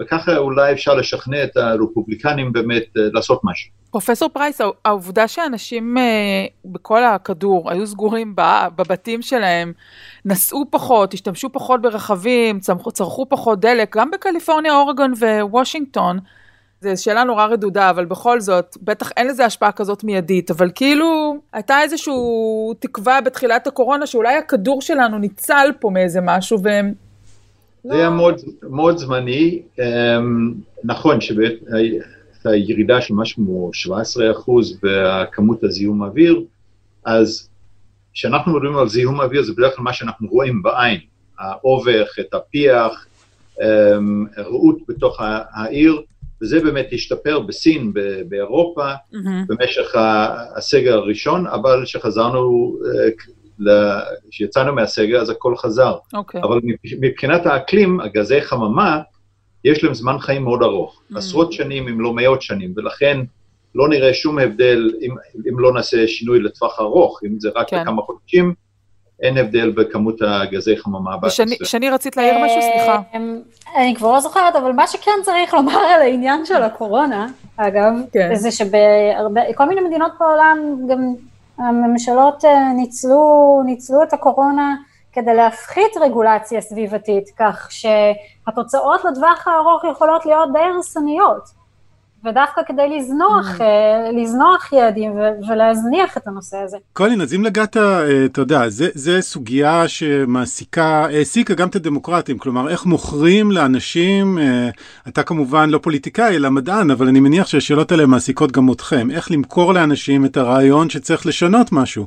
וככה אולי אפשר לשכנע את הרפובליקנים באמת אה, לעשות משהו. פרופסור פרייס, העובדה שאנשים אה, בכל הכדור היו סגורים בבתים שלהם, נסעו פחות, השתמשו פחות ברכבים, צרכו, פחות דלק, גם בקליפורניה, אורגון ווושינגטון, זו שאלה נורא רדודה, אבל בכל זאת, בטח אין לזה השפעה כזאת מיידית, אבל כאילו, הייתה איזושהי תקווה בתחילת הקורונה שאולי הכדור שלנו ניצל פה מאיזה משהו, והם... זה היה מאוד, מאוד זמני, um, נכון שבאמת הירידה של משהו כמו 17 אחוז בכמות הזיהום האוויר, אז כשאנחנו מדברים על זיהום האוויר זה בדרך כלל מה שאנחנו רואים בעין, האובך, את הפיח, um, רעות בתוך העיר, וזה באמת השתפר בסין, באירופה, mm-hmm. במשך הסגר הראשון, אבל כשחזרנו, כשיצאנו מהסגר, אז הכל חזר. Okay. אוקיי. אבל מבחינת האקלים, הגזי חממה, יש להם זמן חיים מאוד ארוך, mm-hmm. עשרות שנים אם לא מאות שנים, ולכן לא נראה שום הבדל אם, אם לא נעשה שינוי לטווח ארוך, אם זה רק כן. לכמה חודשים, אין הבדל בכמות הגזי חממה באטמוספירה. שני, רצית להעיר משהו? סליחה. אמ, אני כבר לא זוכרת, אבל מה שכן צריך לומר על העניין של הקורונה, אגב, כן. זה שבכל מיני מדינות בעולם גם הממשלות אה, ניצלו, ניצלו את הקורונה כדי להפחית רגולציה סביבתית, כך שהתוצאות לטווח הארוך יכולות להיות די הרסניות. ודווקא כדי לזנוח, mm. אה, לזנוח יעדים ולהזניח את הנושא הזה. קולין, אז אם לגעת, אה, אתה יודע, זו סוגיה שמעסיקה, העסיקה גם את הדמוקרטים, כלומר, איך מוכרים לאנשים, אה, אתה כמובן לא פוליטיקאי, אלא מדען, אבל אני מניח שהשאלות האלה מעסיקות גם אתכם, איך למכור לאנשים את הרעיון שצריך לשנות משהו.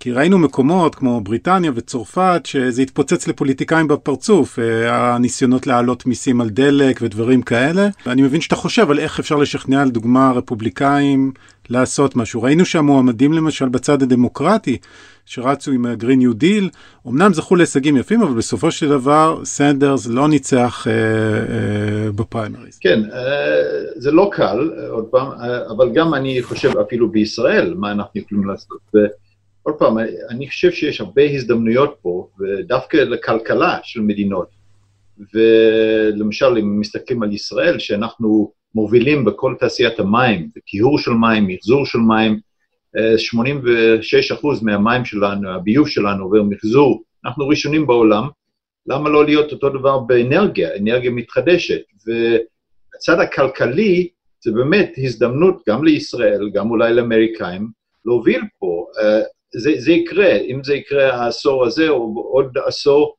כי ראינו מקומות כמו בריטניה וצרפת שזה התפוצץ לפוליטיקאים בפרצוף, אה, הניסיונות להעלות מיסים על דלק ודברים כאלה. ואני מבין שאתה חושב על איך אפשר לשכנע לדוגמה רפובליקאים לעשות משהו. ראינו שהמועמדים למשל בצד הדמוקרטי שרצו עם ה-Green New Deal, אמנם זכו להישגים יפים, אבל בסופו של דבר סנדרס לא ניצח אה, אה, בפריימריז. כן, אה, זה לא קל, עוד פעם, אה, אבל גם אני חושב אפילו בישראל, מה אנחנו יכולים לעשות. עוד פעם, אני חושב שיש הרבה הזדמנויות פה, ודווקא לכלכלה של מדינות. ולמשל, אם מסתכלים על ישראל, שאנחנו מובילים בכל תעשיית המים, טיהור של מים, מחזור של מים, 86 אה, אחוז מהמים שלנו, הביוב שלנו עובר מחזור, אנחנו ראשונים בעולם, למה לא להיות אותו דבר באנרגיה, אנרגיה מתחדשת? והצד הכלכלי זה באמת הזדמנות גם לישראל, גם אולי לאמריקאים, להוביל פה. זה, זה יקרה, אם זה יקרה העשור הזה או עוד עשור,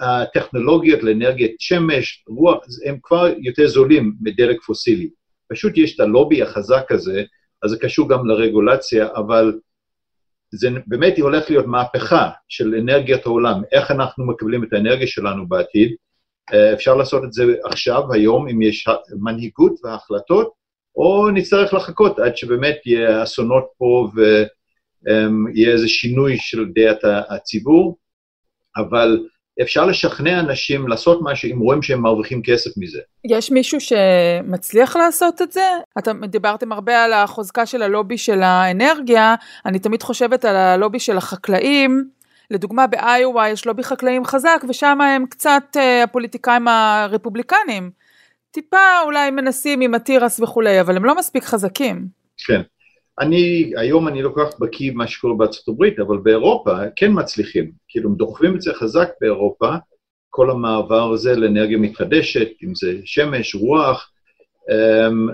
הטכנולוגיות לאנרגיית שמש, רוח, הם כבר יותר זולים מדלק פוסילי. פשוט יש את הלובי החזק הזה, אז זה קשור גם לרגולציה, אבל זה באמת הולך להיות מהפכה של אנרגיית העולם, איך אנחנו מקבלים את האנרגיה שלנו בעתיד. אה, אפשר לעשות את זה עכשיו, היום, אם יש מנהיגות והחלטות, או נצטרך לחכות עד שבאמת יהיה אסונות פה ו... יהיה איזה שינוי של דעת הציבור, אבל אפשר לשכנע אנשים לעשות משהו אם רואים שהם מרוויחים כסף מזה. יש מישהו שמצליח לעשות את זה? אתם דיברתם הרבה על החוזקה של הלובי של האנרגיה, אני תמיד חושבת על הלובי של החקלאים. לדוגמה באיואה יש לובי חקלאים חזק ושם הם קצת אה, הפוליטיקאים הרפובליקנים. טיפה אולי מנסים עם התירס וכולי, אבל הם לא מספיק חזקים. כן. אני, היום אני לא כל כך בקיא במה שקורה בארצות הברית, אבל באירופה כן מצליחים. כאילו, הם דוחפים את זה חזק באירופה, כל המעבר הזה לאנרגיה מתחדשת, אם זה שמש, רוח, אמ,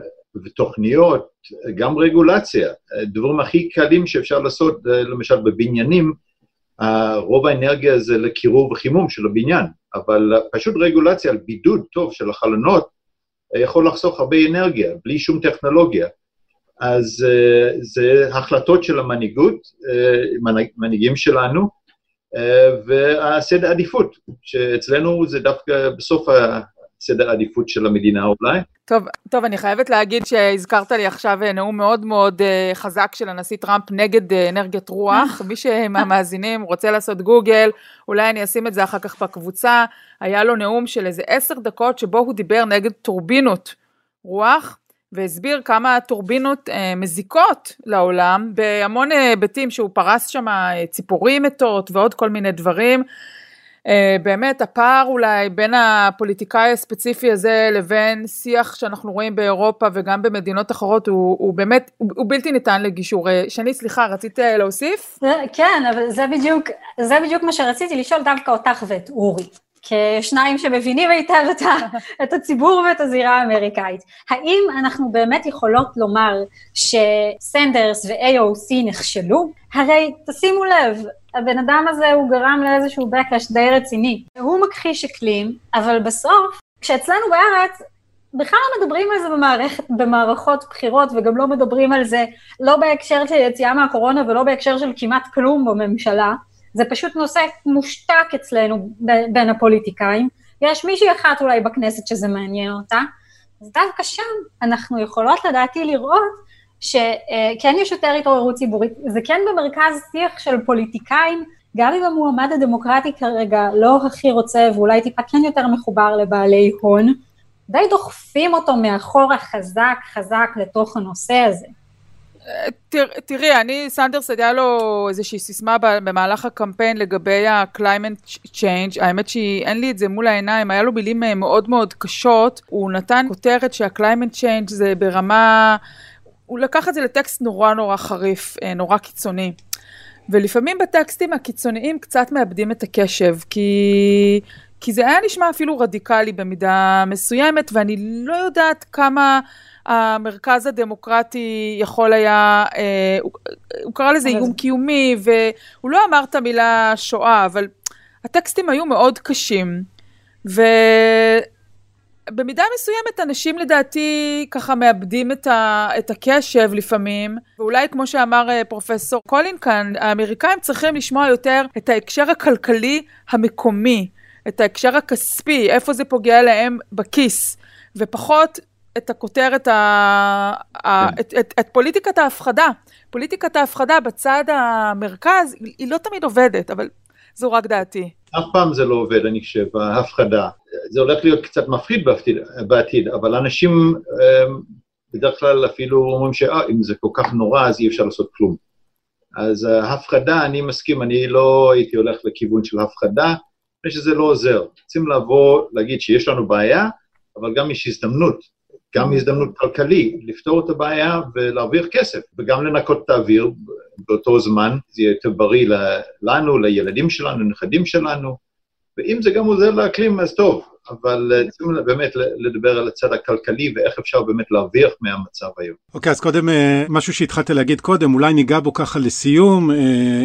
ותוכניות, גם רגולציה. דברים הכי קלים שאפשר לעשות, למשל בבניינים, רוב האנרגיה זה לקירור וחימום של הבניין, אבל פשוט רגולציה על בידוד טוב של החלונות יכול לחסוך הרבה אנרגיה, בלי שום טכנולוגיה. אז uh, זה החלטות של המנהיגות, uh, מנהיגים שלנו, uh, והסדר עדיפות, שאצלנו זה דווקא בסוף הסדר העדיפות של המדינה אולי. טוב, טוב, אני חייבת להגיד שהזכרת לי עכשיו נאום מאוד מאוד חזק של הנשיא טראמפ נגד אנרגיית רוח. מי שמהמאזינים רוצה לעשות גוגל, אולי אני אשים את זה אחר כך בקבוצה. היה לו נאום של איזה עשר דקות שבו הוא דיבר נגד טורבינות רוח. והסביר כמה טורבינות אה, מזיקות לעולם בהמון היבטים שהוא פרס שם אה, ציפורים מתות ועוד כל מיני דברים. אה, באמת הפער אולי בין הפוליטיקאי הספציפי הזה לבין שיח שאנחנו רואים באירופה וגם במדינות אחרות הוא, הוא באמת, הוא, הוא בלתי ניתן לגישור. אה, שני, סליחה, רצית אה, להוסיף? כן, אבל זה בדיוק, זה בדיוק מה שרציתי לשאול דווקא אותך ואת אורי. כשניים שמבינים היטב את, ה, את הציבור ואת הזירה האמריקאית. האם אנחנו באמת יכולות לומר שסנדרס ו-AOC נכשלו? הרי תשימו לב, הבן אדם הזה הוא גרם לאיזשהו backlash די רציני. הוא מכחיש אקלים, אבל בסוף, כשאצלנו בארץ, בכלל לא מדברים על זה במערכת, במערכות בחירות, וגם לא מדברים על זה, לא בהקשר של יציאה מהקורונה ולא בהקשר של כמעט כלום בממשלה. זה פשוט נושא מושתק אצלנו בין הפוליטיקאים. יש מישהי אחת אולי בכנסת שזה מעניין אותה, אז דווקא שם אנחנו יכולות לדעתי לראות שכן יש יותר התעוררות ציבורית, זה כן במרכז שיח של פוליטיקאים, גם אם המועמד הדמוקרטי כרגע לא הכי רוצה ואולי טיפה כן יותר מחובר לבעלי הון, די דוחפים אותו מאחורה חזק חזק לתוך הנושא הזה. תראי, אני, סנדרס היה לו איזושהי סיסמה במהלך הקמפיין לגבי ה-climate change, האמת שאין לי את זה מול העיניים, היה לו מילים אה, מאוד מאוד קשות, הוא נתן כותרת שה-climate change זה ברמה, הוא לקח את זה לטקסט נורא נורא חריף, אה, נורא קיצוני. ולפעמים בטקסטים הקיצוניים קצת מאבדים את הקשב, כי, כי זה היה נשמע אפילו רדיקלי במידה מסוימת, ואני לא יודעת כמה... המרכז הדמוקרטי יכול היה, אה, הוא, הוא קרא לזה איום קיומי, והוא לא אמר את המילה שואה, אבל הטקסטים היו מאוד קשים. ובמידה מסוימת אנשים לדעתי ככה מאבדים את, ה, את הקשב לפעמים, ואולי כמו שאמר אה, פרופסור קולין כאן, האמריקאים צריכים לשמוע יותר את ההקשר הכלכלי המקומי, את ההקשר הכספי, איפה זה פוגע להם בכיס, ופחות את הכותרת, ה... ה... את, את, את פוליטיקת ההפחדה. פוליטיקת ההפחדה בצד המרכז, היא לא תמיד עובדת, אבל זו רק דעתי. אף פעם זה לא עובד, אני חושב, ההפחדה. זה הולך להיות קצת מפחיד בעתיד, בעתיד אבל אנשים אמ, בדרך כלל אפילו אומרים שאם זה כל כך נורא, אז אי אפשר לעשות כלום. אז ההפחדה, אני מסכים, אני לא הייתי הולך לכיוון של הפחדה, מפני שזה לא עוזר. רוצים לבוא, להגיד שיש לנו בעיה, אבל גם יש הזדמנות גם הזדמנות כלכלית לפתור את הבעיה ולהרוויח כסף, וגם לנקות את האוויר באותו זמן, זה יהיה יותר בריא לנו, לילדים שלנו, לנכדים שלנו, ואם זה גם עוזר לאקלים, אז טוב, אבל אה, צריכים באמת לדבר על הצד הכלכלי ואיך אפשר באמת להרוויח מהמצב היום. אוקיי, okay, אז קודם, אה, משהו שהתחלת להגיד קודם, אולי ניגע בו ככה לסיום, אה,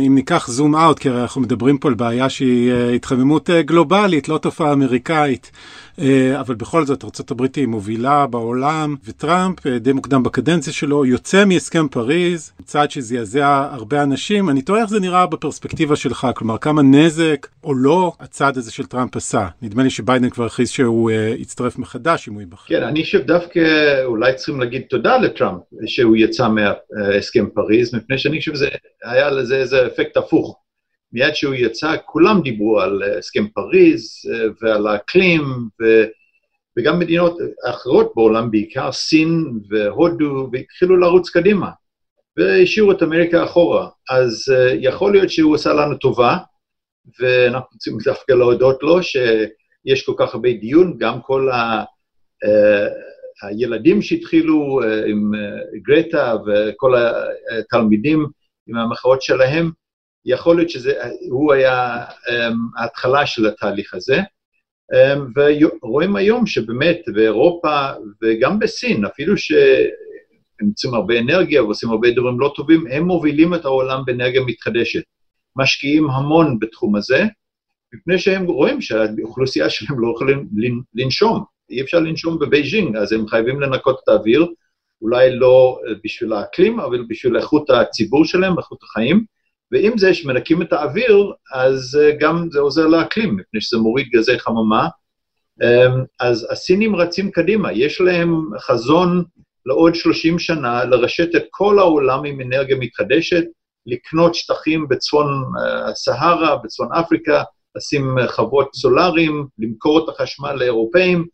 אם ניקח זום אאוט, כי אנחנו מדברים פה על בעיה שהיא התחממות גלובלית, לא תופעה אמריקאית. אה, אבל בכל זאת ארה"ב היא מובילה בעולם, וטראמפ די מוקדם בקדנציה שלו יוצא מהסכם פריז, צעד שזעזע הרבה אנשים. אני תוהה איך זה נראה בפרספקטיבה שלך, כלומר כמה נזק או לא הצעד הזה של טראמפ עשה. נדמה לי שביידן כבר הכריז שהוא יצטרף מחדש אם הוא ייבחר. כן, אני חושב דווקא אולי צריכים להגיד תודה לטראמפ שהוא יצא מהסכם פריז, מפני שאני חושב שזה היה לזה איזה אפקט הפוך. מיד שהוא יצא, כולם דיברו על הסכם פריז ועל האקלים, ו... וגם מדינות אחרות בעולם, בעיקר סין והודו, והתחילו לרוץ קדימה, והשאירו את אמריקה אחורה. אז יכול להיות שהוא עשה לנו טובה, ואנחנו רוצים דווקא להודות לו שיש כל כך הרבה דיון, גם כל ה... הילדים שהתחילו עם גרטה וכל התלמידים עם המחאות שלהם, יכול להיות שהוא היה ההתחלה של התהליך הזה. ורואים היום שבאמת באירופה וגם בסין, אפילו שהם יוצאים הרבה אנרגיה ועושים הרבה דברים לא טובים, הם מובילים את העולם באנרגיה מתחדשת. משקיעים המון בתחום הזה, מפני שהם רואים שהאוכלוסייה שלהם לא יכולים לנשום. אי אפשר לנשום בבייג'ינג, אז הם חייבים לנקות את האוויר, אולי לא בשביל האקלים, אבל בשביל איכות הציבור שלהם, איכות החיים. ועם זה שמנקים את האוויר, אז גם זה עוזר לאקלים, מפני שזה מוריד גזי חממה. אז הסינים רצים קדימה, יש להם חזון לעוד 30 שנה לרשת את כל העולם עם אנרגיה מתחדשת, לקנות שטחים בצפון הסהרה, בצפון אפריקה, לשים חוות סולאריים, למכור את החשמל לאירופאים.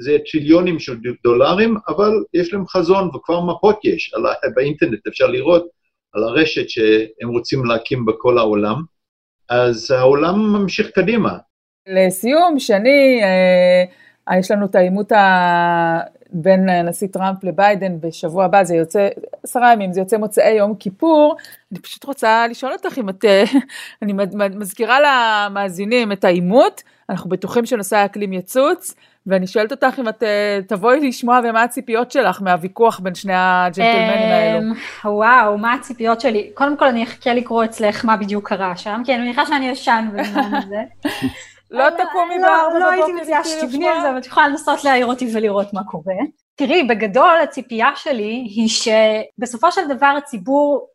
זה טריליונים של דולרים, אבל יש להם חזון וכבר מפות יש, באינטרנט אפשר לראות על הרשת שהם רוצים להקים בכל העולם, אז העולם ממשיך קדימה. לסיום, שני, אה, יש לנו את העימות ה... בין הנשיא טראמפ לביידן בשבוע הבא, זה יוצא עשרה ימים, זה יוצא מוצאי יום כיפור. אני פשוט רוצה לשאול אותך אם את, אני מזכירה למאזינים את העימות, אנחנו בטוחים שנושא האקלים יצוץ, ואני שואלת אותך אם את תבואי לשמוע ומה הציפיות שלך מהוויכוח בין שני הג'נטלמנים האלו. וואו, מה הציפיות שלי? קודם כל אני אחכה לקרוא אצלך מה בדיוק קרה שם, כי אני מניחה שאני ישן בזמן הזה. לא תקומי בארבע בבוקר. לא הייתי מציעה שתבני על זה, אבל את יכולה לנסות להעיר אותי ולראות מה קורה. תראי, בגדול הציפייה שלי היא שבסופו של דבר הציבור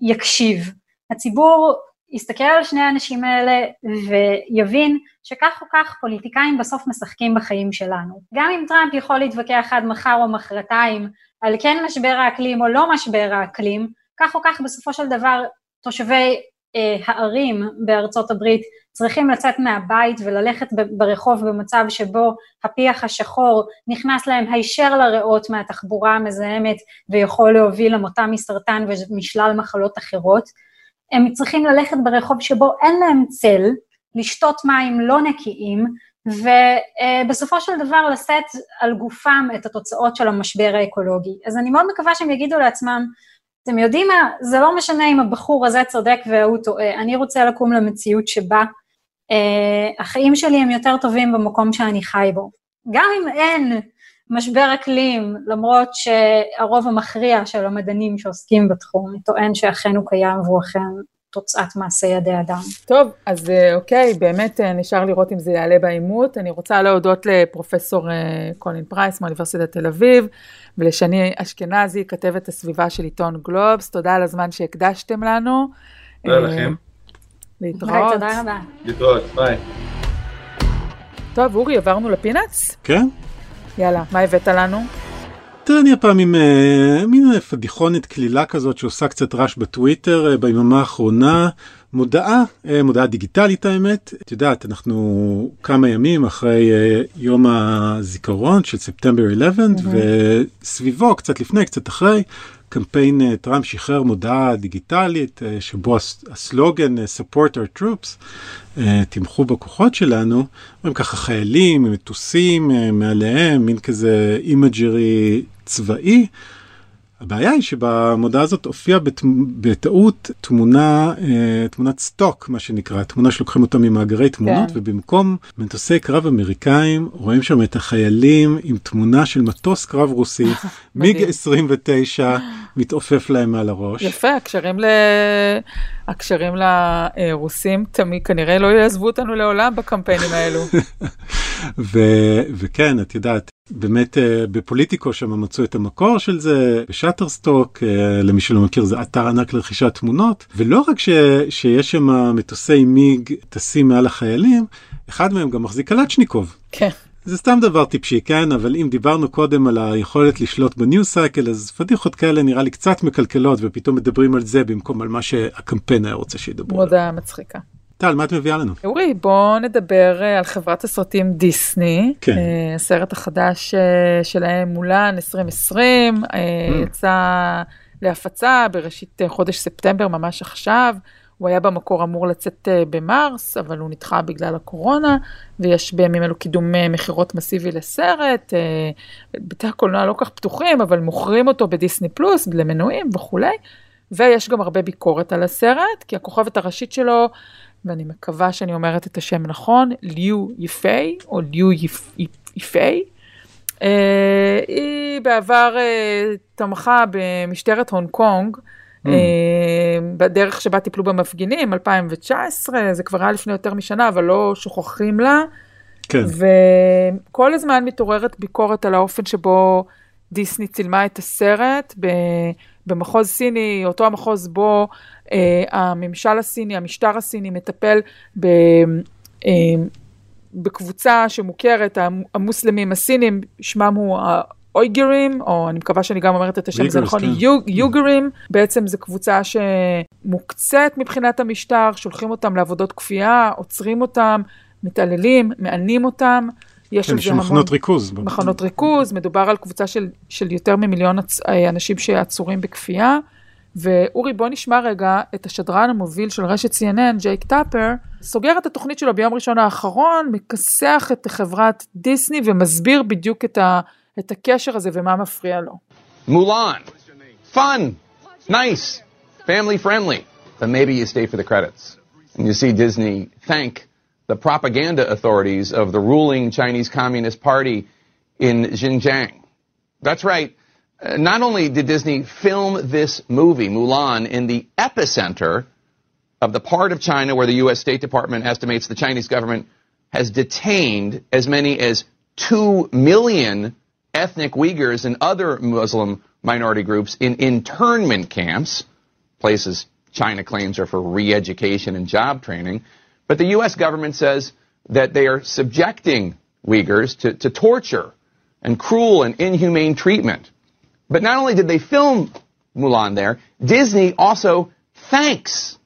יקשיב. הציבור יסתכל על שני האנשים האלה ויבין שכך או כך פוליטיקאים בסוף משחקים בחיים שלנו. גם אם טראמפ יכול להתווכח עד מחר או מחרתיים על כן משבר האקלים או לא משבר האקלים, כך או כך בסופו של דבר תושבי אה, הערים בארצות הברית צריכים לצאת מהבית וללכת ברחוב במצב שבו הפיח השחור נכנס להם הישר לריאות מהתחבורה המזהמת ויכול להוביל למותם מסרטן ומשלל מחלות אחרות. הם צריכים ללכת ברחוב שבו אין להם צל, לשתות מים לא נקיים, ובסופו של דבר לשאת על גופם את התוצאות של המשבר האקולוגי. אז אני מאוד מקווה שהם יגידו לעצמם, אתם יודעים מה, זה לא משנה אם הבחור הזה צודק והוא טועה, אני רוצה לקום למציאות שבה אה, החיים שלי הם יותר טובים במקום שאני חי בו. גם אם אין משבר אקלים, למרות שהרוב המכריע של המדענים שעוסקים בתחום טוען שאכן הוא קיים והוא אכן תוצאת מעשה ידי אדם. טוב, אז אה, אוקיי, באמת אה, נשאר לראות אם זה יעלה בעימות. אני רוצה להודות לפרופסור קולין פרייס מאוניברסיטת תל אביב, ולשני אשכנזי, כתבת הסביבה של עיתון גלובס. תודה על הזמן שהקדשתם לנו. תודה לכם. להתראות. ביי, תודה רבה. להתראות, ביי. טוב, אורי, עברנו לפינאץ? כן. יאללה, מה הבאת לנו? תראה, אני הפעם עם uh, מין פדיחונת קלילה כזאת שעושה קצת רעש בטוויטר uh, ביממה האחרונה. מודעה, uh, מודעה דיגיטלית האמת. את יודעת, אנחנו כמה ימים אחרי uh, יום הזיכרון של ספטמבר 11, mm-hmm. וסביבו, קצת לפני, קצת אחרי, קמפיין uh, טראמפ שחרר מודעה דיגיטלית uh, שבו הסלוגן uh, support our troops, תמכו בכוחות שלנו, אומרים ככה חיילים, מטוסים מעליהם, מין כזה imagery צבאי. הבעיה היא שבמודעה הזאת הופיעה בת... בטעות תמונה, אה, תמונת stock, מה שנקרא, תמונה שלוקחים אותה ממאגרי תמונות, כן. ובמקום מטוסי קרב אמריקאים, רואים שם את החיילים עם תמונה של מטוס קרב רוסי, מיג 29, מתעופף להם מעל הראש. יפה, הקשרים, ל... הקשרים לרוסים תמיד כנראה לא יעזבו אותנו לעולם בקמפיינים האלו. ו- וכן, את יודעת, באמת אה, בפוליטיקו שם מצאו את המקור של זה, בשאטרסטוק, אה, למי שלא מכיר זה אתר ענק לרכישת תמונות, ולא רק ש- שיש שם מטוסי מיג טסים מעל החיילים, אחד מהם גם מחזיק קלצ'ניקוב. כן. זה סתם דבר טיפשי, כן? אבל אם דיברנו קודם על היכולת לשלוט בניו סייקל, אז פדיחות כאלה נראה לי קצת מקלקלות, ופתאום מדברים על זה במקום על מה שהקמפיין היה רוצה שידברו. מודה מצחיקה. טל, מה את מביאה לנו? אורי, בוא נדבר אה, על חברת הסרטים דיסני. כן. אה, הסרט החדש אה, שלהם מולן 2020, אה, Mm. יצא להפצה בראשית חודש ספטמבר, ממש עכשיו. הוא היה במקור אמור לצאת אה, במרס, אבל הוא נדחה בגלל הקורונה, ויש בימים אלו קידום אה, מכירות מסיבי לסרט. אה, בתי הקולנוע לא כך פתוחים, אבל מוכרים אותו בדיסני פלוס, למנויים וכולי. ויש גם הרבה ביקורת על הסרט, כי הכוכבת הראשית שלו, ואני מקווה שאני אומרת את השם נכון, ליו יפי, או ליו יפ- יפי. אה, היא בעבר תמכה במשטרת הונג קונג, אה, בדרך שבה טיפלו במפגינים, 2019, זה כבר היה לפני יותר משנה, אבל לא שוכחים לה. כן. וכל הזמן מתעוררת ביקורת על האופן שבו דיסני צילמה את הסרט במחוז סיני, אותו המחוז בו אה, הממשל הסיני, המשטר הסיני מטפל ב... אה, בקבוצה שמוכרת, המ- המוסלמים הסינים, שמם הוא האויגרים, או אני מקווה שאני גם אומרת את השם הזה נכון, כן. יוג- יוגרים, בעצם זו קבוצה שמוקצת מבחינת המשטר, שולחים אותם לעבודות כפייה, עוצרים אותם, מתעללים, מענים אותם. יש כן, המון... מחנות ריכוז. מחנות ריכוז, מדובר על קבוצה של, של יותר ממיליון עצ... אה, אנשים שעצורים בכפייה. ואורי, בוא נשמע רגע את השדרן המוביל של רשת CNN, ג'ייק טאפר, סוגר את התוכנית שלו ביום ראשון האחרון, מכסח את חברת דיסני ומסביר בדיוק את, ה... את הקשר הזה ומה מפריע לו. Mulan. Fun. Nice. Family friendly. But maybe you stay for the credits. And you see Disney thank the propaganda authorities of the ruling Chinese Communist Party in Xinjiang. That's right. Uh, not only did Disney film this movie, Mulan, in the epicenter of the part of China where the U.S. State Department estimates the Chinese government has detained as many as 2 million ethnic Uyghurs and other Muslim minority groups in internment camps, places China claims are for re-education and job training. But the U.S. government says that they are subjecting Uyghurs to, to torture and cruel and inhumane treatment. But not only did they film Mulan there, Disney also thanks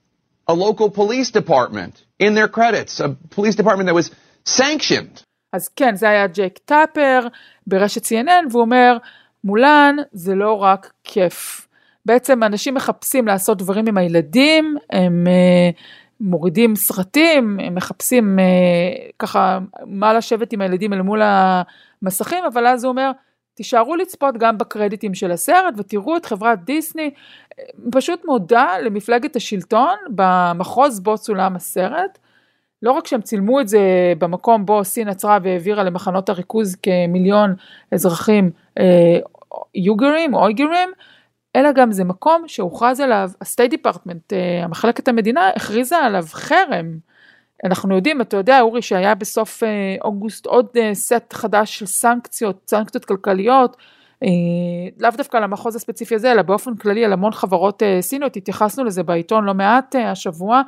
a local police department in their credits, a police department that was sanctioned אז כן, זה היה ג'ייק טאפר ברשת CNN, והוא אומר, מולן זה לא רק כיף. בעצם אנשים מחפשים לעשות דברים עם הילדים, הם uh, מורידים סרטים, הם מחפשים uh, ככה מה לשבת עם הילדים אל מול המסכים, אבל אז הוא אומר, תישארו לצפות גם בקרדיטים של הסרט ותראו את חברת דיסני, פשוט מודה למפלגת השלטון במחוז בו צולם הסרט. לא רק שהם צילמו את זה במקום בו סין עצרה והעבירה למחנות הריכוז כמיליון אזרחים אה, יוגרים או אויגרים, אלא גם זה מקום שהוכרז עליו, ה-State Department, אה, המחלקת המדינה, הכריזה עליו חרם. אנחנו יודעים, אתה יודע, אורי, שהיה בסוף אה, אוגוסט עוד אה, סט חדש של סנקציות, סנקציות כלכליות, אה, לאו דווקא למחוז הספציפי הזה, אלא באופן כללי על המון חברות אה, סיניות, התייחסנו לזה בעיתון לא מעט אה, השבוע.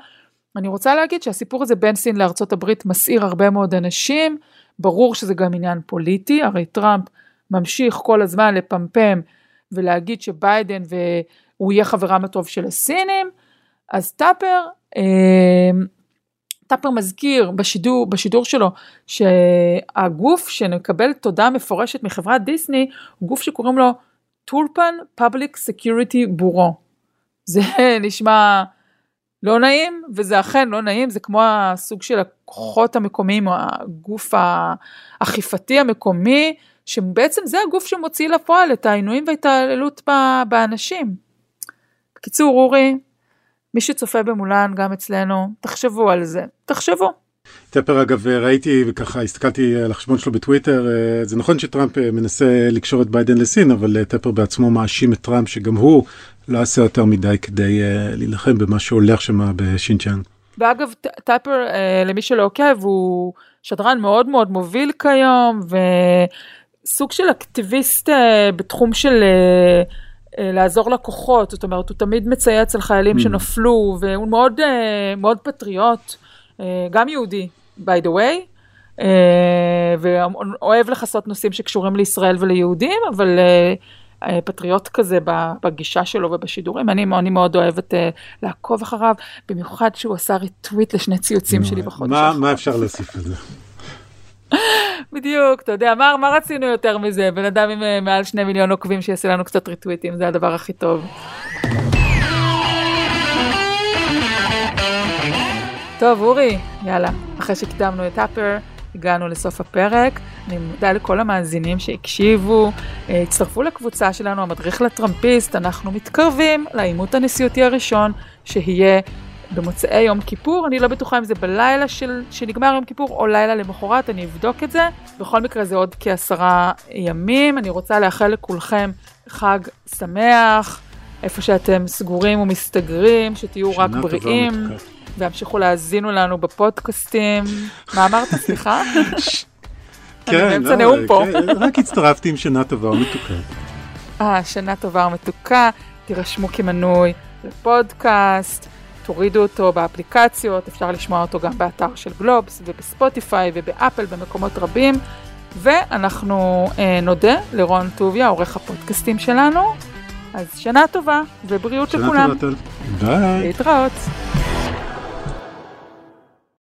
אני רוצה להגיד שהסיפור הזה בין סין לארצות הברית מסעיר הרבה מאוד אנשים, ברור שזה גם עניין פוליטי, הרי טראמפ ממשיך כל הזמן לפמפם ולהגיד שביידן והוא יהיה חברם הטוב של הסינים, אז טאפר, אה, טאפר מזכיר בשידור, בשידור שלו שהגוף שקיבל תודה מפורשת מחברת דיסני הוא גוף שקוראים לו טורפאן Public Security Bureau. זה נשמע לא נעים, וזה אכן לא נעים, זה כמו הסוג של הכוחות המקומיים, או הגוף האכיפתי המקומי, שבעצם זה הגוף שמוציא לפועל את העינויים וההתעללות באנשים. בקיצור, אורי, מי שצופה במולן, גם אצלנו, תחשבו על זה, תחשבו. טפר אגב ראיתי וככה הסתכלתי על החשבון שלו בטוויטר זה נכון שטראמפ מנסה לקשור את ביידן לסין אבל טפר בעצמו מאשים את טראמפ שגם הוא לא עשה יותר מדי כדי להילחם במה שהולך שם בשינצ'אן. ואגב טאפר למי שלא עוקב הוא שדרן מאוד מאוד מוביל כיום, וסוג של אקטיביסט אה, בתחום של אה, אה, לעזור לכוחות, זאת אומרת, הוא תמיד מצייץ על חיילים mm. שנפלו, והוא מאוד, אה, מאוד פטריוט, אה, גם יהודי, by the way. Uh, ואוהב לכסות נושאים שקשורים לישראל וליהודים, אבל uh, פטריוט כזה בגישה שלו ובשידורים, אני, אני מאוד אוהבת לעקוב אחריו, במיוחד שהוא עשה ריטוויט לשני ציוצים שלי בחודש האחרון. מה אפשר להוסיף לזה? בדיוק, אתה יודע, מה, מה רצינו יותר מזה? בן אדם עם מעל שני מיליון עוקבים שיעשה לנו קצת ריטוויטים, זה הדבר הכי טוב. טוב, אורי, יאללה, אחרי שקידמנו את אפר, הגענו לסוף הפרק. אני מודה לכל המאזינים שהקשיבו. אה, הצטרפו לקבוצה שלנו, המדריך לטראמפיסט. אנחנו מתקרבים לעימות הנשיאותי הראשון, שיהיה במוצאי יום כיפור. אני לא בטוחה אם זה בלילה של, שנגמר יום כיפור או לילה למחרת, אני אבדוק את זה. בכל מקרה זה עוד כעשרה ימים. אני רוצה לאחל לכולכם חג שמח, איפה שאתם סגורים ומסתגרים, שתהיו רק בריאים. והמשיכו להאזינו לנו בפודקאסטים. מה אמרת? סליחה? כן, אני באמצע לא, נאום פה. כן, רק הצטרפתי עם שנה טובה ומתוקה. אה, שנה טובה ומתוקה, תירשמו כמנוי לפודקאסט, תורידו אותו באפליקציות, אפשר לשמוע אותו גם באתר של גלובס ובספוטיפיי ובאפל במקומות רבים. ואנחנו אה, נודה לרון טוביה, עורך הפודקאסטים שלנו. אז שנה טובה ובריאות שנה לכולם. שנה טובה, ביי. להתראות.